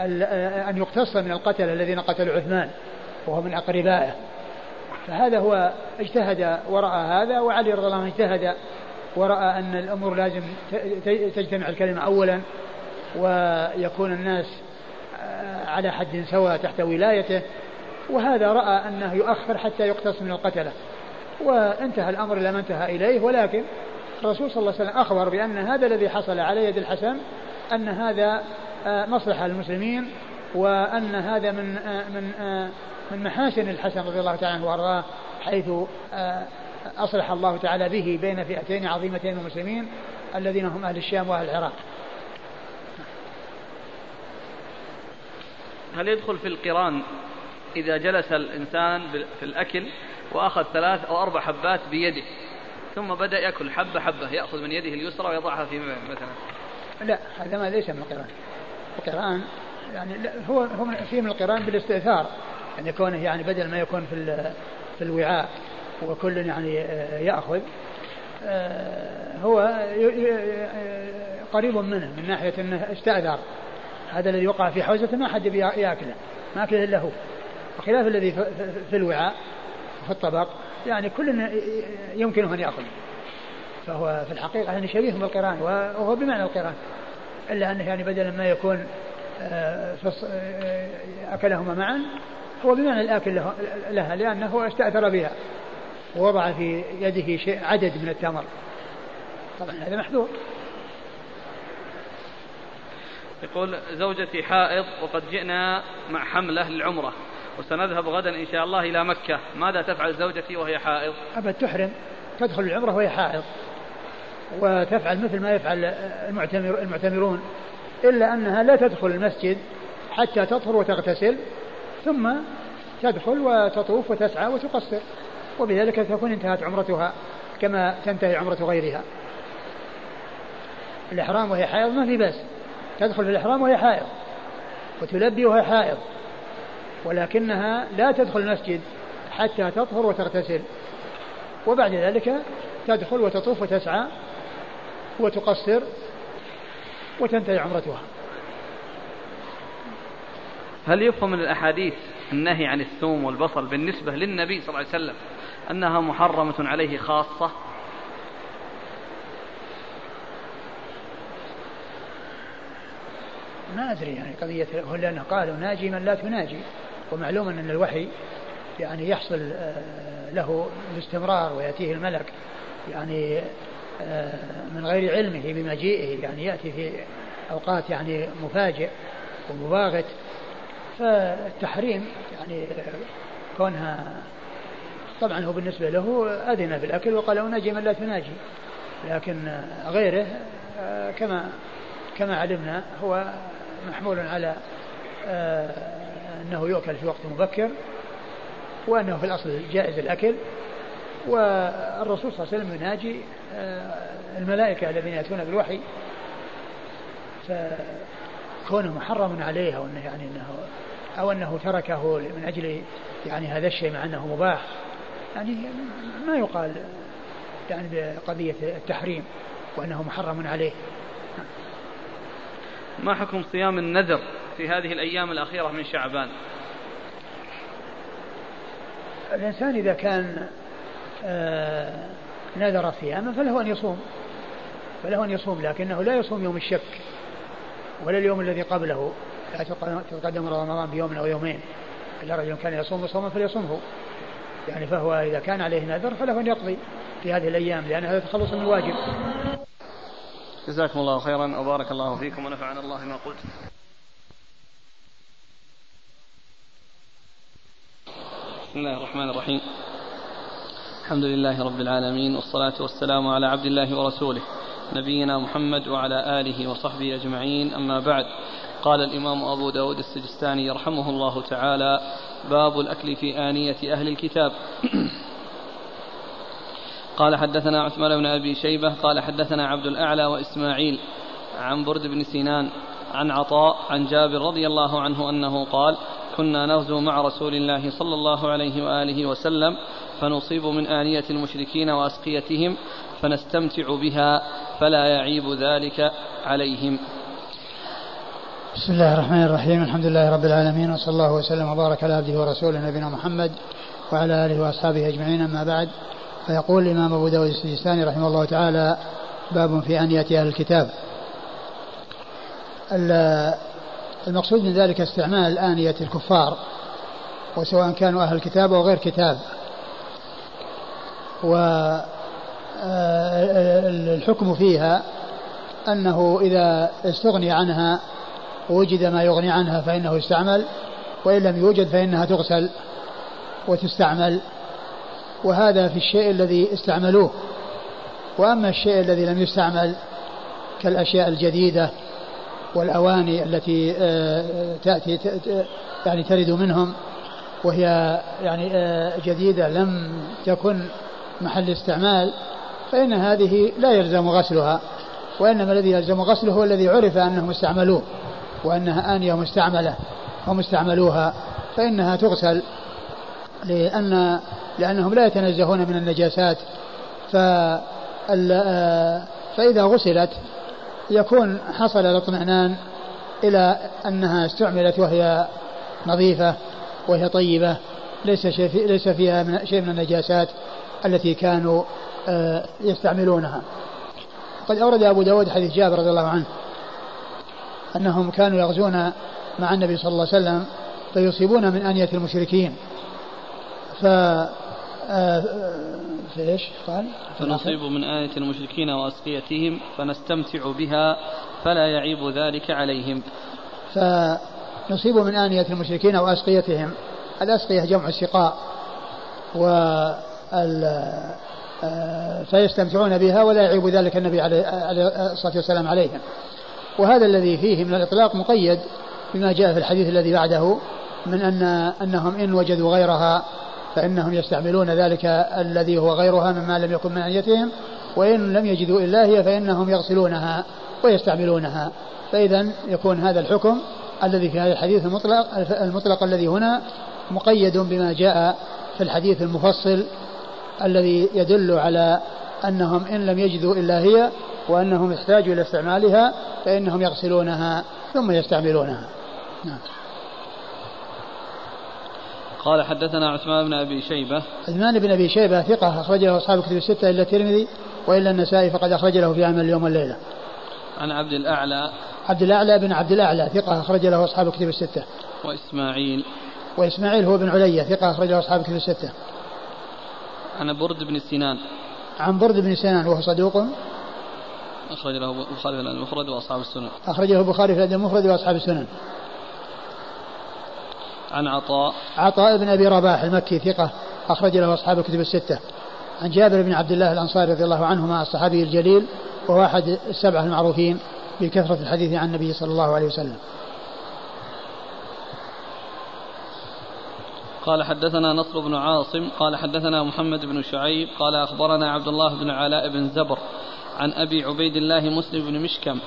آه، أن يقتص من القتل الذين قتلوا عثمان وهو من أقربائه. فهذا هو اجتهد وراء هذا وعلي رضي الله عنه اجتهد ورأى أن الأمور لازم تجتمع الكلمة أولا ويكون الناس آه، على حد سواء تحت ولايته وهذا رأى أنه يؤخر حتى يقتص من القتلة. وانتهى الأمر إلى ما انتهى إليه ولكن الرسول صلى الله عليه وسلم أخبر بأن هذا الذي حصل على يد الحسن أن هذا آه، مصلحة للمسلمين وأن هذا من آه، من من محاسن الحسن رضي الله تعالى عنه وأرضاه حيث أصلح الله تعالى به بين فئتين عظيمتين من المسلمين الذين هم أهل الشام وأهل العراق. هل يدخل في القران إذا جلس الإنسان في الأكل وأخذ ثلاث أو أربع حبات بيده ثم بدأ يأكل حبة حبة يأخذ من يده اليسرى ويضعها في مثلا؟ لا هذا ما ليس من القرآن. القرآن يعني هو هو في من القرآن بالاستئثار يعني كونه يعني بدل ما يكون في في الوعاء. وكل يعني آه، يأخذ. آه، هو قريب منه من ناحية أنه استأذر هذا الذي وقع في حوزته ما حد يأكله ما أكله إلا هو. بخلاف الذي في الوعاء في الطبق يعني كل يمكنه أن يأخذ فهو في الحقيقة يعني شبيه بالقرآن وهو بمعنى القرآن. إلا أنه يعني بدلا ما يكون آه، أكلهما معا هو بمعنى الآكل لها لأنه استأثر بها. ووضع في يده شيء عدد من التمر. طبعا هذا محذور. يقول زوجتي حائض وقد جئنا مع حملة للعمرة وسنذهب غدا إن شاء الله إلى مكة. ماذا تفعل زوجتي وهي حائض؟ أبد تحرم. تدخل العمرة وهي حائض. وتفعل مثل ما يفعل المعتمر المعتمرون. إلا أنها لا تدخل المسجد حتى تطهر وتغتسل ثم تدخل وتطوف وتسعى وتقصر. وبذلك تكون انتهت عمرتها كما تنتهي عمرة غيرها. الإحرام وهي حائض ما في بس تدخل في الإحرام وهي حائض وتلبي وهي حائض ولكنها لا تدخل المسجد حتى تطهر وتغتسل. وبعد ذلك تدخل وتطوف وتسعى وتقصر وتنتهي عمرتها. هل يفهم من الأحاديث النهي عن الثوم والبصل بالنسبة للنبي صلى الله عليه وسلم أنها محرمة عليه خاصة. ما أدري يعني قضية هو لأنه قالوا ناجي من لا تناجي. ومعلوم أن الوحي يعني يحصل آه، له باستمرار ويأتيه الملك يعني آه، من غير علمه بمجيئه يعني يأتي في أوقات يعني مفاجئ ومباغت. فالتحريم يعني كونها طبعا هو بالنسبة له أذن في الأكل وقال أناجي من لا تناجي. لكن غيره آه، كما كما علمنا هو محمول على أنه يؤكل في وقت مبكر وأنه في الأصل جائز الأكل. والرسول صلى الله عليه وسلم يناجي آه، الملائكة الذين يأتون بالوحي. فكونه محرم عليه أو أنه يعني أنه أو أنه تركه من أجل يعني هذا الشيء مع أنه مباح يعني ما يقال يعني بقضية التحريم وأنه محرم عليه. ما حكم صيام النذر في هذه الأيام الأخيرة من شعبان؟ الإنسان إذا كان آه نذر صياما فله أن يصوم فله أن يصوم لكنه لا يصوم يوم الشك ولا اليوم الذي قبله لا تتقدم رمضان بيوم أو يومين. إلا رجل كان يصوم صوما فليصومه. يعني فهو إذا كان عليه نذر فله أن يقضي في هذه الأيام لأن هذا تخلص من الواجب. جزاكم الله خيرا وبارك الله فيكم ونفعنا الله ما قلت. بسم الله الرحمن الرحيم. الحمد لله رب العالمين والصلاة والسلام على عبد الله ورسوله نبينا محمد وعلى آله وصحبه أجمعين. أما بعد قال الإمام أبو داود السجستاني رحمه الله تعالى باب الأكل في آنية أهل الكتاب. قال حدثنا عثمان بن أبي شيبة قال حدثنا عبد الأعلى وإسماعيل عن برد بن سنان عن عطاء عن جابر رضي الله عنه أنه قال كنا نغزو مع رسول الله صلى الله عليه وآله وسلم فنصيب من آنية المشركين وأسقيتهم فنستمتع بها فلا يعيب ذلك عليهم. بسم الله الرحمن الرحيم. الحمد لله رب العالمين وصلى الله وسلم وبارك على عبده ورسوله نبينا محمد وعلى آله وأصحابه أجمعين أما بعد. فيقول الإمام أبو داود السجستاني رحمه الله تعالى باب في أنية أهل الكتاب. المقصود من ذلك استعمال آنية الكفار وسواء كانوا أهل كتاب أو غير كتاب. والحكم فيها أنه إذا استغني عنها ووجد ما يغني عنها فإنه يستعمل وإن لم يوجد فإنها تغسل وتستعمل. وهذا في الشيء الذي استعملوه. وأما الشيء الذي لم يستعمل كالأشياء الجديدة والأواني التي آه، تأتي يعني ترد منهم وهي يعني آه، جديدة لم تكن محل استعمال فإن هذه لا يلزم غسلها. وإنما الذي يلزم غسله هو الذي عرف أنهم استعملوه. وأنها آنية مستعملة هم استعملوها فإنها تغسل لأن لأنهم لا يتنزهون من النجاسات فإذا غسلت يكون حصل الاطمئنان إلى أنها استعملت وهي نظيفة وهي طيبة ليس ليس فيها من شيء من النجاسات التي كانوا آه، يستعملونها. قد أورد أبو داود حديث جابر رضي الله عنه أنهم كانوا يغزون مع النبي صلى الله عليه وسلم فيصيبون من أنية المشركين ف آه، في إيش قال؟ فنصيب من آية المشركين وأسقيتهم فنستمتع بها فلا يعيب ذلك عليهم. فنصيب من آنية المشركين وأسقيتهم الأسقية جمع السقاء و آه، فيستمتعون بها ولا يعيب ذلك النبي عليه الصلاة والسلام عليهم وهذا الذي فيه من الإطلاق مقيد بما جاء في الحديث الذي بعده من أن أنهم إن وجدوا غيرها فإنهم يستعملون ذلك الذي هو غيرها مما لم يكن من أنيتهم وإن لم يجدوا إلا هي فإنهم يغسلونها ويستعملونها. فإذا يكون هذا الحكم الذي في هذا الحديث المطلق المطلق الذي هنا مقيد بما جاء في الحديث المفصل الذي يدل على أنهم إن لم يجدوا إلا هي وأنهم يحتاجوا إلى استعمالها فإنهم يغسلونها ثم يستعملونها. نعم. قال حدثنا عثمان بن أبي شيبة. عثمان بن أبي شيبة ثقة أخرج له أصحاب الكتب الستة إلا الترمذي وإلا النسائي فقد أخرج له في عمل اليوم والليلة عن عبد الأعلى. عبد الأعلى بن عبد الأعلى ثقة أخرج له أصحاب الكتب الستة. وإسماعيل. وإسماعيل هو بن عليا ثقة أخرج له أصحاب الكتب الستة. عن برد بن سنان. عن برد بن سنان وهو صدوق. أخرج له البخاري في المفرد وأصحاب السنن. أخرجه البخاري في المفرد وأصحاب السنن. عن عطاء. عطاء بن أبي رباح المكي ثقة أخرج له أصحاب الكتب الستة. عن جابر بن عبد الله الأنصاري رضي الله عنهما الصحابي الجليل وهو أحد السبعة المعروفين بكثرة الحديث عن النبي صلى الله عليه وسلم. قال حدثنا نصر بن عاصم قال حدثنا محمد بن شعيب قال أخبرنا عبد الله بن علاء بن زبر عن أبي عبيد الله مسلم بن مشكم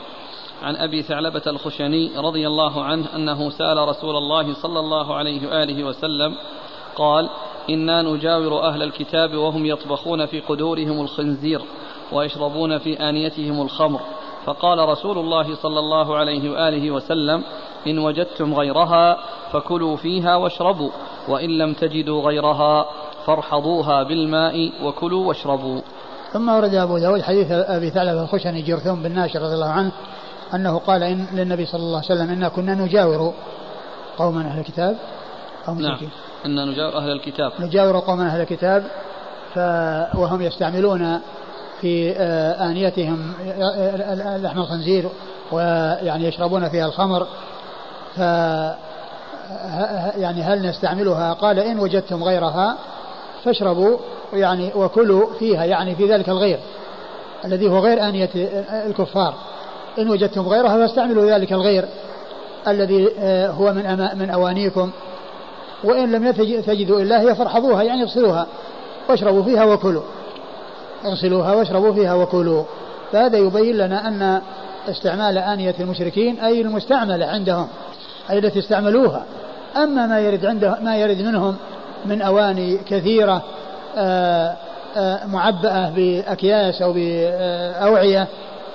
عن أبي ثعلبة الخشني رضي الله عنه أنه سأل رسول الله صلى الله عليه وآله وسلم قال إنا نجاور أهل الكتاب وهم يطبخون في قدورهم الخنزير ويشربون في آنيتهم الخمر. فقال رسول الله صلى الله عليه وآله وسلم إن وجدتم غيرها فكلوا فيها واشربوا وإن لم تجدوا غيرها فارحضوها بالماء وكلوا واشربوا. ثم ورد أبو داود حديث أبي ثعلبة الخشني جرثوم بن ناشر رضي الله عنه أنه قال إن للنبي صلى الله عليه وسلم إنا كنا نجاور قوما أهل الكتاب. أو نعم. إن نجاور أهل الكتاب. نجاور قوما أهل الكتاب ف وهم يستعملون في آه، آنيتهم لحم الخنزير ويعني يشربون فيها الخمر. ف يعني هل نستعملها؟ قال إن وجدتم غيرها فاشربوا يعني وكلوا فيها يعني في ذلك الغير الذي هو غير آنية الكفار. إن وجدتم غيرها فاستعملوا ذلك الغير الذي آه، هو من من أوانيكم. وإن لم تجدوا إلا هي فارحضوها يعني اغسلوها واشربوا فيها وكلوا. اغسلوها واشربوا فيها وكلوا. فهذا يبين لنا أن استعمال آنية المشركين أي المستعملة عندهم أي التي استعملوها. أما ما يرد عنده ما يرد منهم من أواني كثيرة آه، آه، معبأة بأكياس أو بأوعية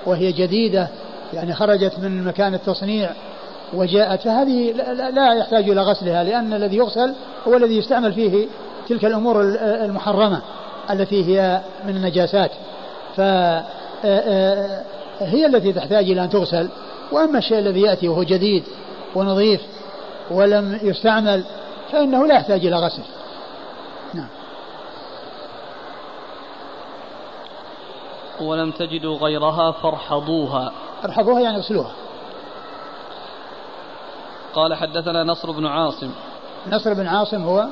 وهي جديدة يعني خرجت من مكان التصنيع وجاءت فهذه لا يحتاج إلى غسلها لأن الذي يغسل هو الذي يستعمل فيه تلك الأمور المحرمة التي هي من النجاسات. فهي آه، التي تحتاج إلى أن تغسل وأما الشيء الذي يأتي وهو جديد ونظيف ولم يستعمل فإنه لا يحتاج إلى غسل. نعم. ولم تجدوا غيرها فارحضوها. ارحضوها يعني اغسلوها. قال حدثنا نصر بن عاصم. نصر بن عاصم هو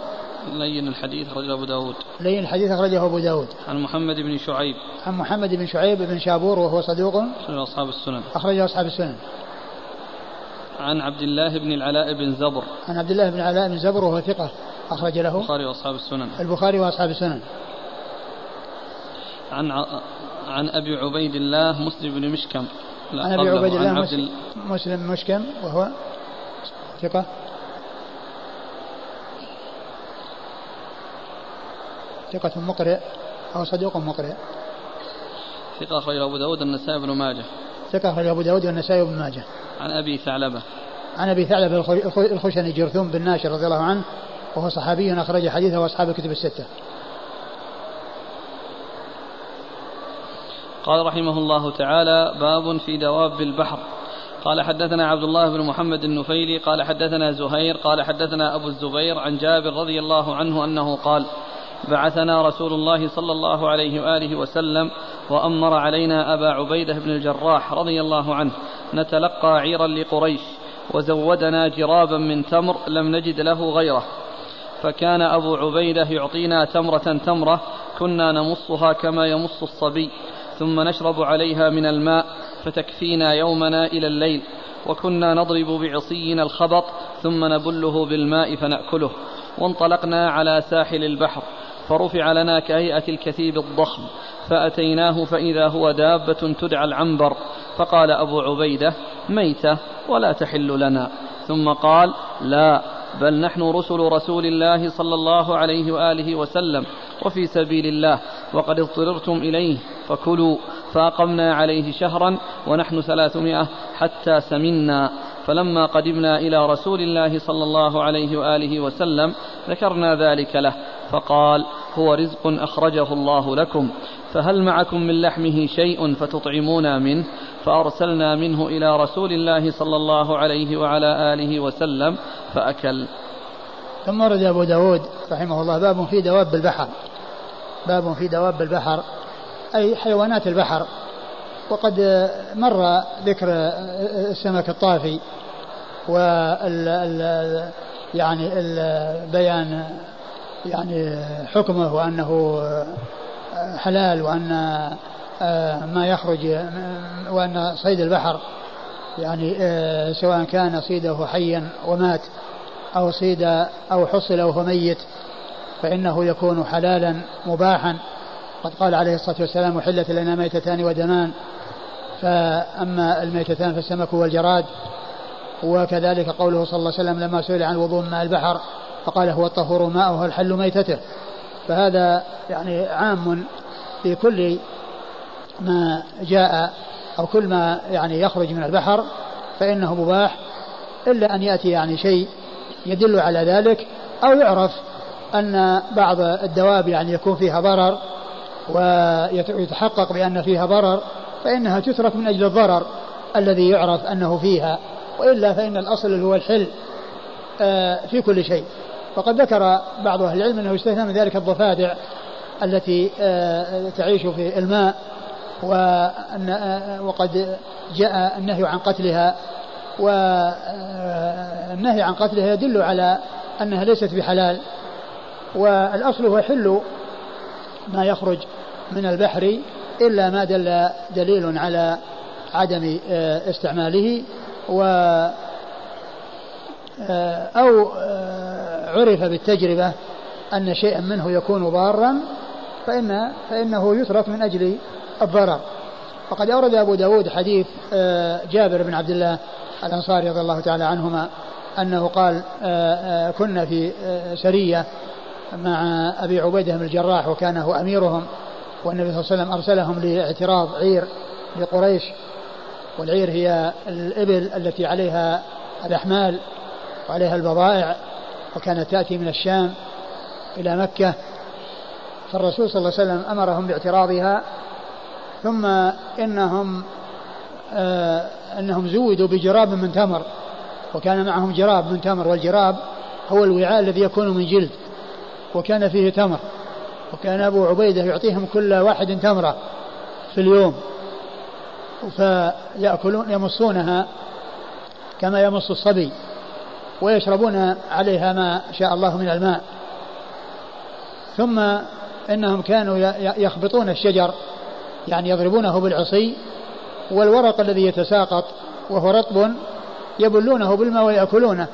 لين الحديث أخرجه أبو داود. لين الحديث أخرجه أبو داود. عن محمد بن شعيب. عن محمد بن شعيب بن شابور وهو صدوق أخرجه أصحاب السنن. أخرجه أصحاب السنن. عن عبد الله بن العلاء بن زبر. عن عبد الله بن العلاء بن زبر وهو ثقة أخرج له البخاري وأصحاب السنن. البخاري وأصحاب السنن. عن عن أبي عبيد الله مسلم بن مشكم. عن أبي عبيد الله مسلم, مسلم مشكم وهو ثقة. ثقة مقرئ أو صدوق مقرئ. ثقة أخرج أبو داود النسائي بن ماجه. ثقة أخرج أبو داود والنسائي بن ماجه. عن أبي ثعلبة. عن أبي ثعلبة الخشني جرثوم بن ناشر رضي الله عنه وهو صحابي أخرج حديثه وأصحاب الكتب الستة. قال رحمه الله تعالى باب في دواب البحر. قال حدثنا عبد الله بن محمد النفيلي قال حدثنا زهير قال حدثنا أبو الزبير عن جابر رضي الله عنه أنه قال بعثنا رسول الله صلى الله عليه وآله وسلم وأمر علينا أبا عبيدة بن الجراح رضي الله عنه نتلقى عيرا لقريش وزودنا جرابا من تمر لم نجد له غيره. فكان أبو عبيدة يعطينا تمرة تمرة كنا نمصها كما يمص الصبي ثم نشرب عليها من الماء فتكفينا يومنا إلى الليل وكنا نضرب بعصينا الخبط ثم نبله بالماء فنأكله. وانطلقنا على ساحل البحر. فرفع لنا كهيئة الكثيب الضخم فأتيناه فإذا هو دابة تدعى العنبر فقال أبو عبيدة ميتة ولا تحل لنا. ثم قال لا بل نحن رسل رسول الله صلى الله عليه وآله وسلم وفي سبيل الله وقد اضطررتم إليه فكلوا فأقمنا عليه شهرا ونحن ثلاثمائة حتى سمنا. فلما قدمنا إلى رسول الله صلى الله عليه وآله وسلم ذكرنا ذلك له فقال هو رزق أخرجه الله لكم. فهل معكم من لحمه شيء فتطعمونا منه؟ فأرسلنا منه إلى رسول الله صلى الله عليه وعلى آله وسلم فأكل. ثم ورد أبو داود رحمه الله باب في دواب البحر باب في دواب البحر أي حيوانات البحر. وقد مر ذكر السمك الطافي وال يعني بيان يعني حكمه وأنه حلال وأن ما يخرج وأن صيد البحر يعني سواء كان صيده حيا ومات أو صيد أو حصل وهو ميت فإنه يكون حلالا مباحا. قد قال عليه الصلاة والسلام أحلت لنا ميتتان ودمان فأما الميتتان فالسمك والجراد. وكذلك قوله صلى الله عليه وسلم لما سئل عن وضوء ماء البحر فقال هو الطهور ماؤه الحل ميتته. فهذا يعني عام في كل ما جاء أو كل ما يعني يخرج من البحر فإنه مباح إلا أن يأتي يعني شيء يدل على ذلك أو يعرف أن بعض الدواب يعني يكون فيها ضرر ويتحقق بأن فيها ضرر فإنها تترك من أجل الضرر الذي يعرف أنه فيها وإلا فإن الأصل هو الحل آه، في كل شيء. وقد ذكر بعض أهل العلم أنه يستثنى من ذلك الضفادع التي آه، تعيش في الماء آه، وقد جاء النهي عن قتلها والنهي عن قتلها يدل على أنها ليست بحلال. والأصل هو حل ما يخرج من البحر إلا ما دل دليل على عدم آه، استعماله و آه، أو آه، عرف بالتجربة أن شيئا منه يكون ضارا فإن فإنه يترك من أجل الضرر. وقد أورد أبو داود حديث جابر بن عبد الله الأنصاري رضي الله تعالى عنهما أنه قال كنا في سرية مع أبي عبيدة بن الجراح وكان هو أميرهم والنبي صلى الله عليه وسلم أرسلهم لاعتراض عير لقريش والعير هي الإبل التي عليها الأحمال. وعليها البضائع وكانت تأتي من الشام إلى مكة فالرسول صلى الله عليه وسلم أمرهم باعتراضها ثم إنهم آه أنهم زودوا بجراب من تمر وكان معهم جراب من تمر والجراب هو الوعاء الذي يكون من جلد وكان فيه تمر وكان أبو عبيدة يعطيهم كل واحد تمرة في اليوم فيأكلون يمصونها كما يمص الصبي. ويشربون عليها ما شاء الله من الماء. ثم إنهم كانوا يخبطون الشجر يعني يضربونه بالعصي والورق الذي يتساقط وهو رطب يبلونه بالماء ويأكلونه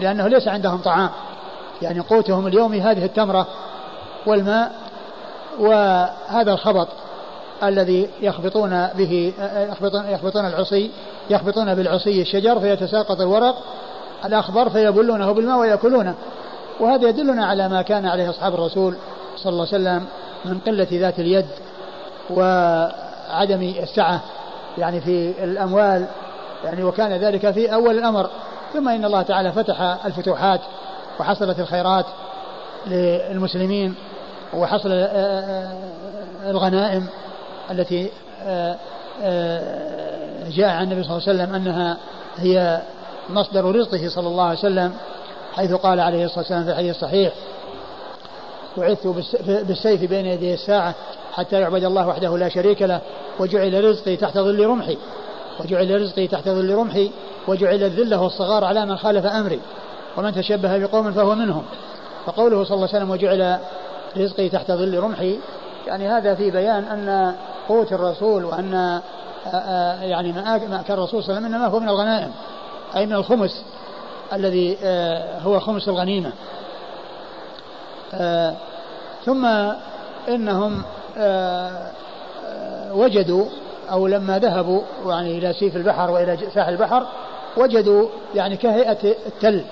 لأنه ليس عندهم طعام. يعني قوتهم اليومي هذه التمرة والماء وهذا الخبط الذي يخبطون به يخبطون, يخبطون العصي يخبطون بالعصي الشجر فيتساقط الورق الأخضر فيبلونه بالماء ويأكلونه. وهذا يدلنا على ما كان عليه أصحاب الرسول صلى الله عليه وسلم من قلة ذات اليد وعدم السعة يعني في الأموال يعني وكان ذلك في أول الأمر. ثم إن الله تعالى فتح الفتوحات وحصلت الخيرات للمسلمين وحصل آه، آه، الغنائم التي آه، جاء عن النبي صلى الله عليه وسلم أنها هي مصدر رزقه صلى الله عليه وسلم حيث قال عليه الصلاة والسلام في الحديث الصحيح بعثت بالسيف بين يدي الساعة حتى يعبد الله وحده لا شريك له وجعل رزقي تحت ظل رمحي وجعل رزقي تحت ظل رمحي وجعل الذلة والصغار على من خالف أمري ومن تشبه بقوم فهو منهم. فقوله صلى الله عليه وسلم وجعل رزقي تحت ظل رمحي يعني هذا في بيان أن قوت الرسول وأن يعني ما الرسول صلى الله عليه وسلم إنما هو من الغنائم. أي من الخمس الذي آه، هو خمس الغنيمة. ثم إنهم وجدوا أو لما ذهبوا يعني إلى سيف البحر وإلى ساحل البحر وجدوا يعني كهيئة التل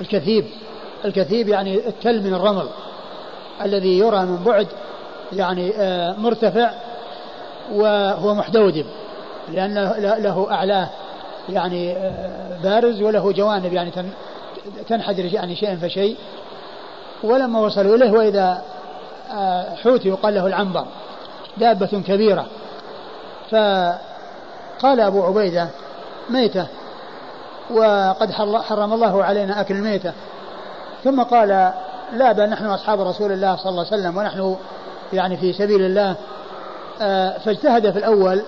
الكثيب الكثيب يعني التل من الرمل الذي يرى من بعد يعني آه، مرتفع وهو محدودب لأن له أعلاه. يعني آه، بارز وله جوانب يعني تنحدر يعني شيئا فشيء. ولما وصلوا إليه وإذا آه، حوت يقال له العنبر دابة كبيرة. فقال أبو عبيدة ميتة. وقد حرم الله علينا أكل الميتة. ثم قال لا بل نحن أصحاب رسول الله صلى الله عليه وسلم ونحن يعني في سبيل الله آه، فاجتهد في الأول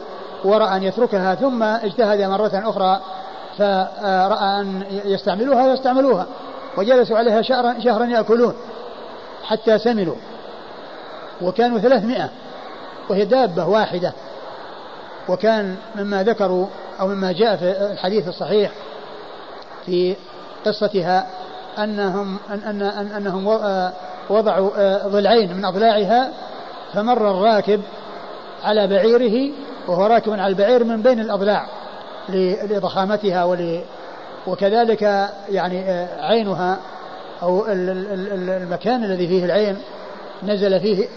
ورأى أن يتركها ثم اجتهد مرة أخرى فرأى أن يستعملوها يستعملوها وجلسوا عليها شهرا, شهرا يأكلون حتى سمنوا وكانوا ثلاثمائة وهي دابة واحدة وكان مما ذكروا أو مما جاء في الحديث الصحيح في قصتها أنهم أن أن أن أنهم وضعوا ضلعين من أضلاعها فمر الراكب على بعيره وهو راكب على البعير من بين الأضلاع لضخامتها ول وكذلك يعني عينها أو المكان الذي فيه العين نزل فيه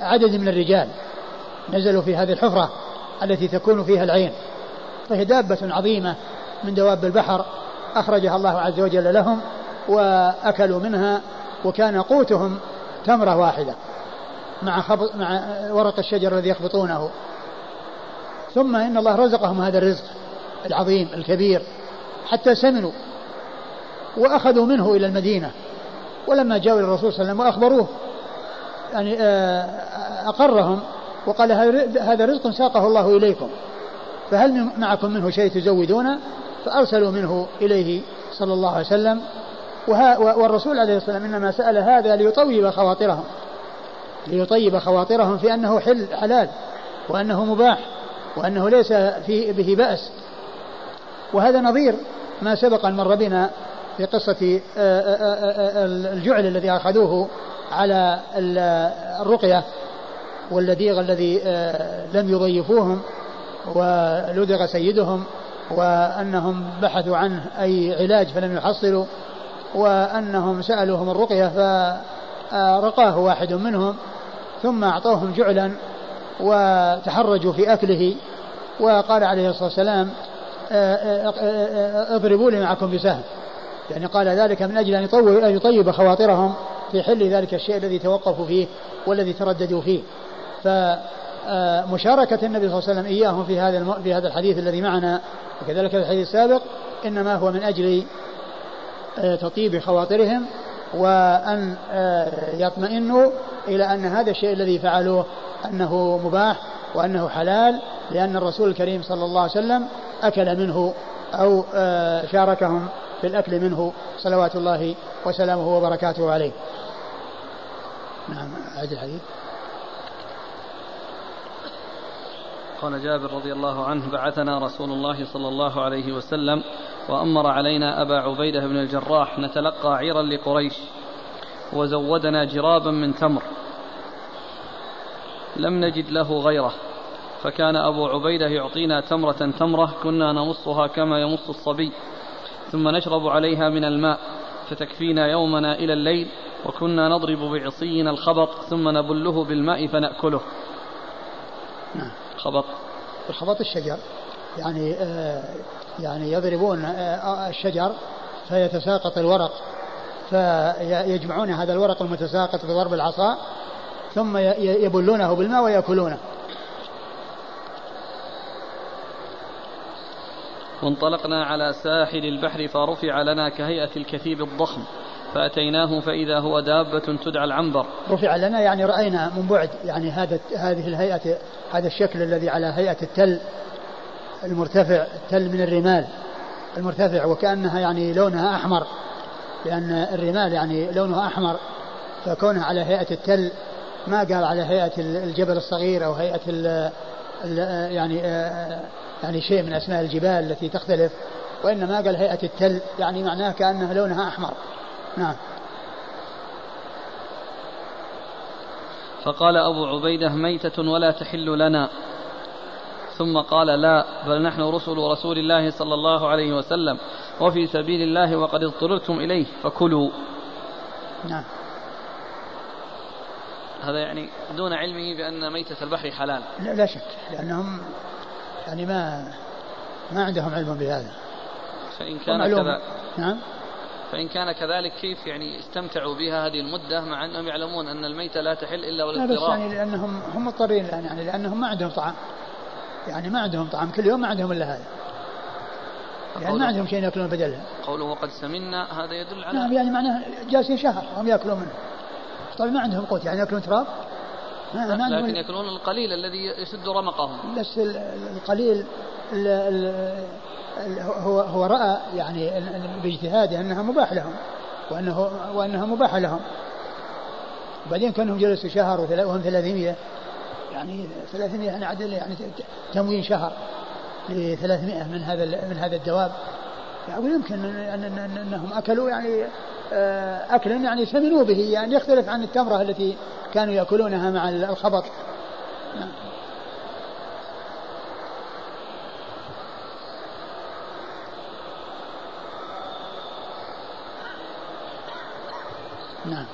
عدد من الرجال نزلوا في هذه الحفرة التي تكون فيها العين. فهي دابة عظيمة من دواب البحر أخرجها الله عز وجل لهم وأكلوا منها وكان قوتهم تمرة واحدة مع خبط مع ورق الشجر الذي يخبطونه. ثم إن الله رزقهم هذا الرزق العظيم الكبير حتى سمنوا وأخذوا منه إلى المدينة. ولما جاءوا إلى الرسول صلى الله عليه وسلم وأخبروه يعني آه، أقرهم وقال هذا رزق ساقه الله إليكم. فهل معكم منه شيء تزودونه؟ فأرسلوا منه إليه صلى الله عليه وسلم. والرسول عليه الصلاة والسلام إنما سأل هذا ليطيب خواطرهم ليطيب خواطرهم في أنه حل حلال وأنه مباح. وأنه ليس فيه به بأس. وهذا نظير ما سبق أن مر بنا في قصة آه، آه، آه، الجعل الذي أخذوه على الرقية واللديغ الذي لم يضيفوهم ولدغ سيدهم وأنهم بحثوا عنه أي علاج فلم يحصلوا وأنهم سألوهم الرقية فرقاه واحد منهم ثم أعطوهم جعلا وتحرجوا في أكله وقال عليه الصلاة والسلام اضربوا لي معكم بسهم. يعني قال ذلك من أجل أن يطيب خواطرهم في حل ذلك الشيء الذي توقفوا فيه والذي ترددوا فيه. فمشاركة النبي صلى الله عليه وسلم إياهم في هذا في هذا الحديث الذي معنا وكذلك الحديث السابق إنما هو من أجل آه، تطيب خواطرهم وأن آه، يطمئنوا إلى أن هذا الشيء الذي فعلوه أنه مباح وأنه حلال لأن الرسول الكريم صلى الله عليه وسلم أكل منه أو آه، شاركهم في الأكل منه صلوات الله وسلامه وبركاته عليه. نعم أعد الحديث. قال جابر رضي الله عنه بعثنا رسول الله صلى الله عليه وسلم وأمر علينا أبا عبيدة بن الجراح نتلقى عيرا لقريش وزودنا جرابا من تمر. لم نجد له غيره. فكان أبو عبيدة يعطينا تمرة تمرة كنا نمصها كما يمص الصبي ثم نشرب عليها من الماء فتكفينا يومنا إلى الليل وكنا نضرب بعصينا الخبط ثم نبله بالماء فنأكله. نعم. خبط. الخبط الشجر. يعني آه يعني يضربون آه الشجر فيتساقط الورق فيجمعون هذا الورق المتساقط بضرب العصا ثم يبلونه بالماء ويأكلونه. وانطلقنا على ساحل البحر فرفع لنا كهيئة الكثيب الضخم فأتيناه فإذا هو دابة تدعى العنبر. رفع لنا يعني رأينا من بعد يعني هذا هذه الهيئة هذا الشكل الذي على هيئة التل المرتفع التل من الرمال. المرتفع وكأنها يعني لونها أحمر لأن الرمال يعني لونها أحمر فكونها على هيئة التل ما قال على هيئة الجبل الصغير أو هيئة ال يعني يعني شيء من أسماء الجبال التي تختلف وإنما قال هيئة التل يعني معناه كأنها لونها أحمر. نعم. فقال أبو عبيدة ميتة ولا تحل لنا. ثم قال لا بل نحن رسل رسول الله صلى الله عليه وسلم وفي سبيل الله وقد اضطررتم إليه فكلوا. نعم. هذا يعني دون علمه بأن ميتة البحر حلال. لا, لا شك لأنهم يعني ما ما عندهم علم بهذا. فإن كان كذا نعم. فإن كان كذلك كيف يعني استمتعوا بها هذه المدة مع أنهم يعلمون أن الميتة لا تحل إلا والاضطرار لا بس يعني لأنهم هم مضطرين يعني لأنهم ما عندهم طعام. يعني ما عندهم طعام كل يوم ما عندهم إلا هذا. يعني ما عندهم شيء يأكلون بدلها. قوله وقد سمنا هذا يدل على نعم يعني معناه جالسين شهر هم يأكلون منه. طيب ما عندهم قوت يعني يأكلون تراب؟ ما ما لكن يأكلون القليل الذي يسد رمقهم. بس القليل ال ال هو هو رأى يعني باجتهاده أنها مباح لهم وانه وأنها مباحه لهم. وبعدين كأنهم جلسوا شهر وهم 300 يعني 300 يعني عدل يعني تموين شهر ل 300 من هذا من هذا الدواب. يعني يمكن أن أنهم أكلوا يعني آه، أكلا يعني سمنوا به يعني يختلف عن التمرة التي كانوا يأكلونها مع الخبط نعم.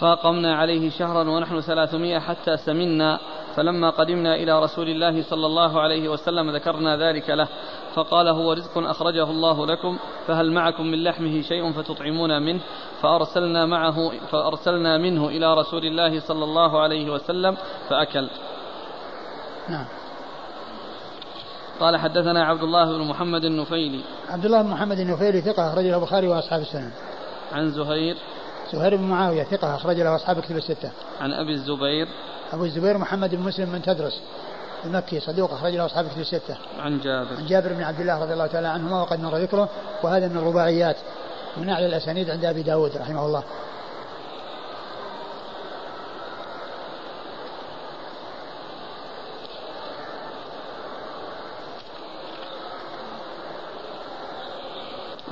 فاقمنا عليه شهرا ونحن ثلاثمائة حتى سمنا فلما قدمنا إلى رسول الله صلى الله عليه وسلم ذكرنا ذلك له فقال هو رزق أخرجه الله لكم فهل معكم من لحمه شيء فتطعمون منه؟ فأرسلنا معه فأرسلنا منه إلى رسول الله صلى الله عليه وسلم فأكل. نعم. قال حدثنا عبد الله بن محمد النفيلي. عبد الله بن محمد النفيلي ثقة أخرج له البخاري وأصحاب السنن. عن زهير. زهير بن معاوية ثقة أخرج له أصحاب كتب الستة. عن أبي الزبير. أبو الزبير محمد بن مسلم من تدرس المكي صدوق أخرج له أصحاب كتب الستة. عن جابر. عن جابر بن عبد الله رضي الله تعالى عنهما وقد مر ذكره وهذا من الرباعيات من أعلى الأسانيد عند أبي داود رحمه الله.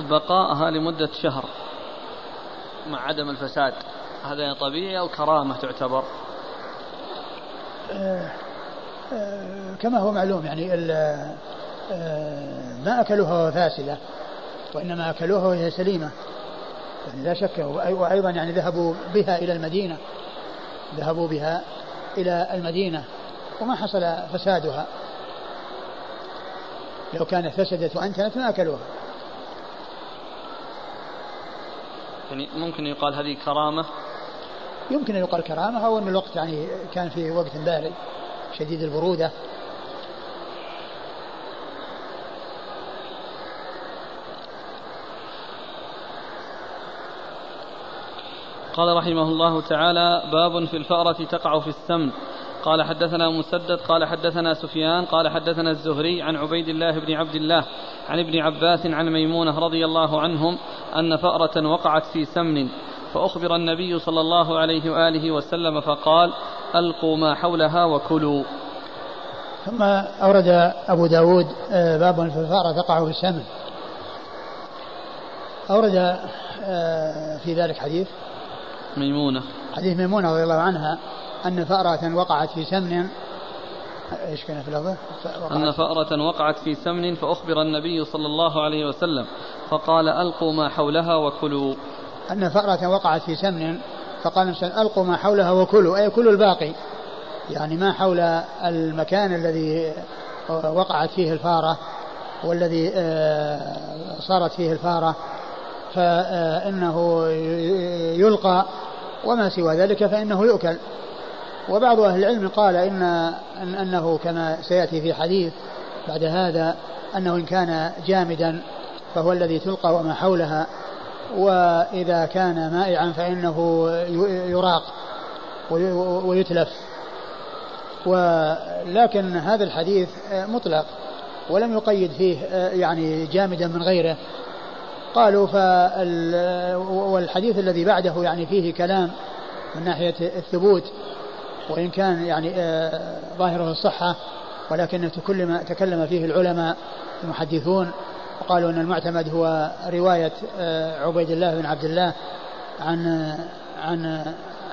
بقاءها لمدة شهر مع عدم الفساد. هذا طبيعي أو كرامة تعتبر؟ كما هو معلوم يعني آه ما أكلوها فاسدة وإنما أكلوها وهي سليمة. يعني لا شك وأيضا يعني ذهبوا بها إلى المدينة ذهبوا بها إلى المدينة وما حصل فسادها. لو كانت فسدت وأنتنت ما أكلوها. يعني ممكن يقال هذه كرامة يمكن أن يقال كرامة أو أن الوقت يعني كان فيه وقت بارد شديد البرودة. قال رحمه الله تعالى باب في الفأرة تقع في السمن. قال حدثنا مسدد قال حدثنا سفيان قال حدثنا الزهري عن عبيد الله بن عبد الله عن ابن عباس عن ميمونة رضي الله عنهم أن فأرة وقعت في سمن. فأخبر النبي صلى الله عليه وآله وسلم فقال ألقوا ما حولها وكلوا. ثم أورد أبو داود آه، باب في الفأرة تقع في السمن أورد آه، في ذلك حديث. ميمونة. حديث ميمونة رضي الله عنها أن فأرة وقعت في سمن. إيش كان في اللفظة؟ أن فأرة وقعت في سمن فأخبر النبي صلى الله عليه وسلم فقال ألقوا ما حولها وكلوا. أن فأرة وقعت في سمن فقال الإنسان ألقوا ما حولها وكلوا أي كلوا الباقي. يعني ما حول المكان الذي وقعت فيه الفارة والذي آه، صارت فيه الفارة فإنه يلقى وما سوى ذلك فإنه يؤكل. وبعض أهل العلم قال إن أنه كما سيأتي في حديث بعد هذا أنه إن كان جامدا فهو الذي تلقى وما حولها. وإذا كان مائعا فإنه يراق ويتلف. ولكن هذا الحديث مطلق ولم يقيد فيه يعني جامدا من غيره. قالوا والحديث الذي بعده يعني فيه كلام من ناحية الثبوت وإن كان يعني آه، ظاهره الصحة ولكن تكلم تكلم فيه العلماء المحدثون وقالوا أن المعتمد هو رواية آه، عبيد الله بن عبد الله عن عن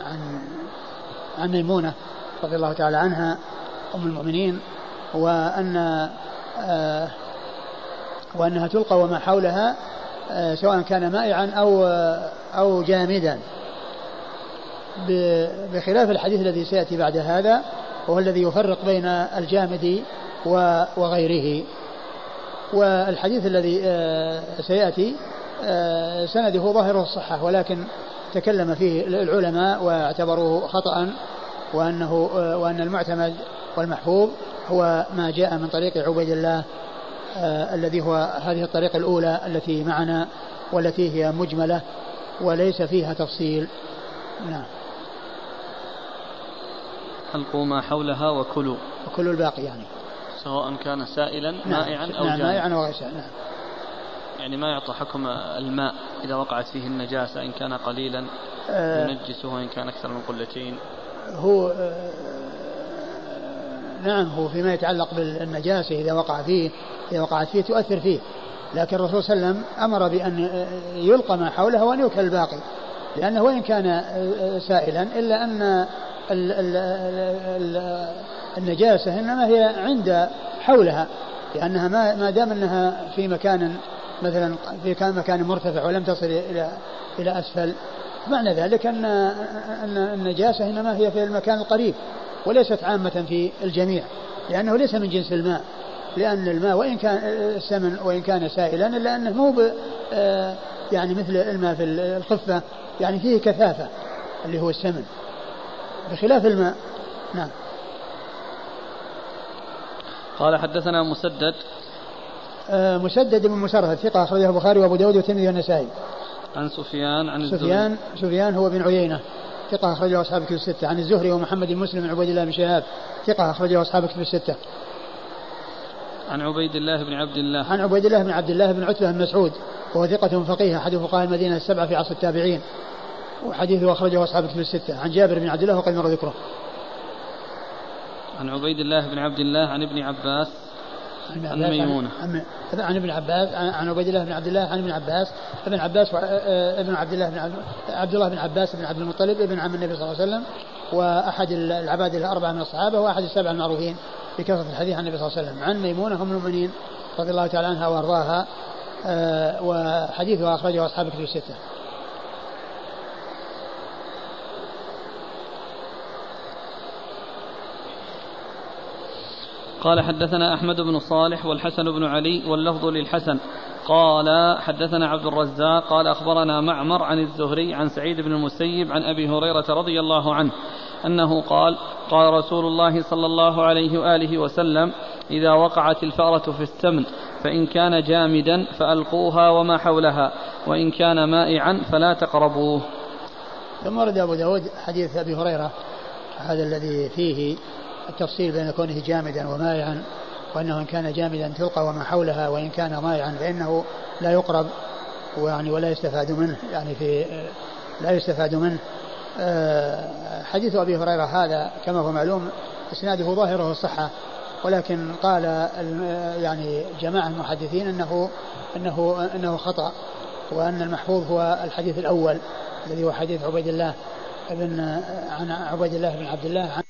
عن عن ميمونة رضي الله تعالى عنها أم المؤمنين وأن آه، وأنها تلقى وما حولها سواء كان مائعا أو أو جامدا. بخلاف الحديث الذي سيأتي بعد هذا وهو الذي يفرق بين الجامد وغيره. والحديث الذي آه، سيأتي آه، سنده ظاهره الصحة ولكن تكلم فيه العلماء واعتبروه خطأ وأنه آه، وأن المعتمد والمحفوظ هو ما جاء من طريق عبيد الله الذي هو هذه الطريقة الأولى التي معنا والتي هي مجملة وليس فيها تفصيل. نعم. ألقوا ما حولها وكلوا. وكلوا الباقي يعني. سواء كان سائلا نعم. مائعا أو نعم مائعا أو غير سائل نعم. يعني ما يعطى حكم الماء إذا وقعت فيه النجاسة إن كان قليلا آه. ينجسه وإن كان أكثر من قلتين. هو آه نعم هو فيما يتعلق بالنجاسة إذا وقع فيه إذا وقعت فيه تؤثر فيه. لكن الرسول صلى الله عليه وسلم أمر بأن يلقى ما حوله وأن يؤكل الباقي. لأنه وإن كان سائلا إلا أن النجاسة إنما هي عند حولها لأنها ما ما دام أنها في مكان مثلا في كان مكان مرتفع ولم تصل إلى إلى أسفل معنى ذلك أن أن النجاسة إنما هي في المكان القريب وليست عامة في الجميع لأنه ليس من جنس الماء لأن الماء وإن كان السمن وإن كان سائلا إلا أنه مو آه، يعني مثل الماء في الخفة يعني فيه كثافة اللي هو السمن بخلاف الماء. نعم. قال حدثنا مسدد. آه مسدد بن مسرهد ثقة أخرجه البخاري وأبو داود والترمذي والنسائي. عن سفيان عن سفيان سفيان هو بن عيينة ثقة أخرجه أصحاب كتب الستة. عن الزهري ومحمد بن مسلم بن عبيد الله بن شهاب ثقة أخرجه أصحاب كتب الستة. عن عبيد الله بن عبد الله. عن عبيد الله بن عبد الله بن عتبة بن مسعود وهو ثقة فقيه أحد فقهاء المدينة السبعة في عصر التابعين وحديثه أخرجه أصحاب كتب الستة. عن جابر بن عبد الله وقد مر ذكره. عن عبيد الله بن عبد الله عن ابن عباس عن ميمونة. عن, عن ابن عباس عن عبيد الله بن عبد الله عن ابن عباس ابن عباس ابن عبد الله بن عبد الله بن عباس بن عبد المطلب ابن عم النبي صلى الله عليه وسلم وأحد العباد الأربعة من الصحابة وأحد السبع المعروفين بكثرة الحديث عن النبي صلى الله عليه وسلم. عن ميمونة أم المؤمنين رضي الله تعالى عنها وأرضاها آه، وحديثها أخرجه أصحاب الكتب الستة. قال حدثنا أحمد بن صالح والحسن بن علي واللفظ للحسن. قال حدثنا عبد الرزاق قال أخبرنا معمر عن الزهري عن سعيد بن المسيب عن أبي هريرة رضي الله عنه أنه قال قال رسول الله صلى الله عليه وآله وسلم إذا وقعت الفأرة في السمن فإن كان جامدا فألقوها وما حولها وإن كان مائعا فلا تقربوه. ثم ورد أبو داود حديث أبي هريرة هذا الذي فيه التفصيل بين كونه جامدا ومائعا وأنه إن كان جامدا تلقى وما حولها وإن كان مائعا فإنه لا يقرب ويعني ولا يستفاد منه يعني في لا يستفاد منه. آه، حديث أبي هريرة هذا كما هو معلوم إسناده ظاهرة الصحة ولكن قال يعني جماعة المحدثين أنه أنه أنه خطأ وأن المحفوظ هو الحديث الأول الذي هو حديث عبيد الله بن عن عبيد الله بن عبد الله عن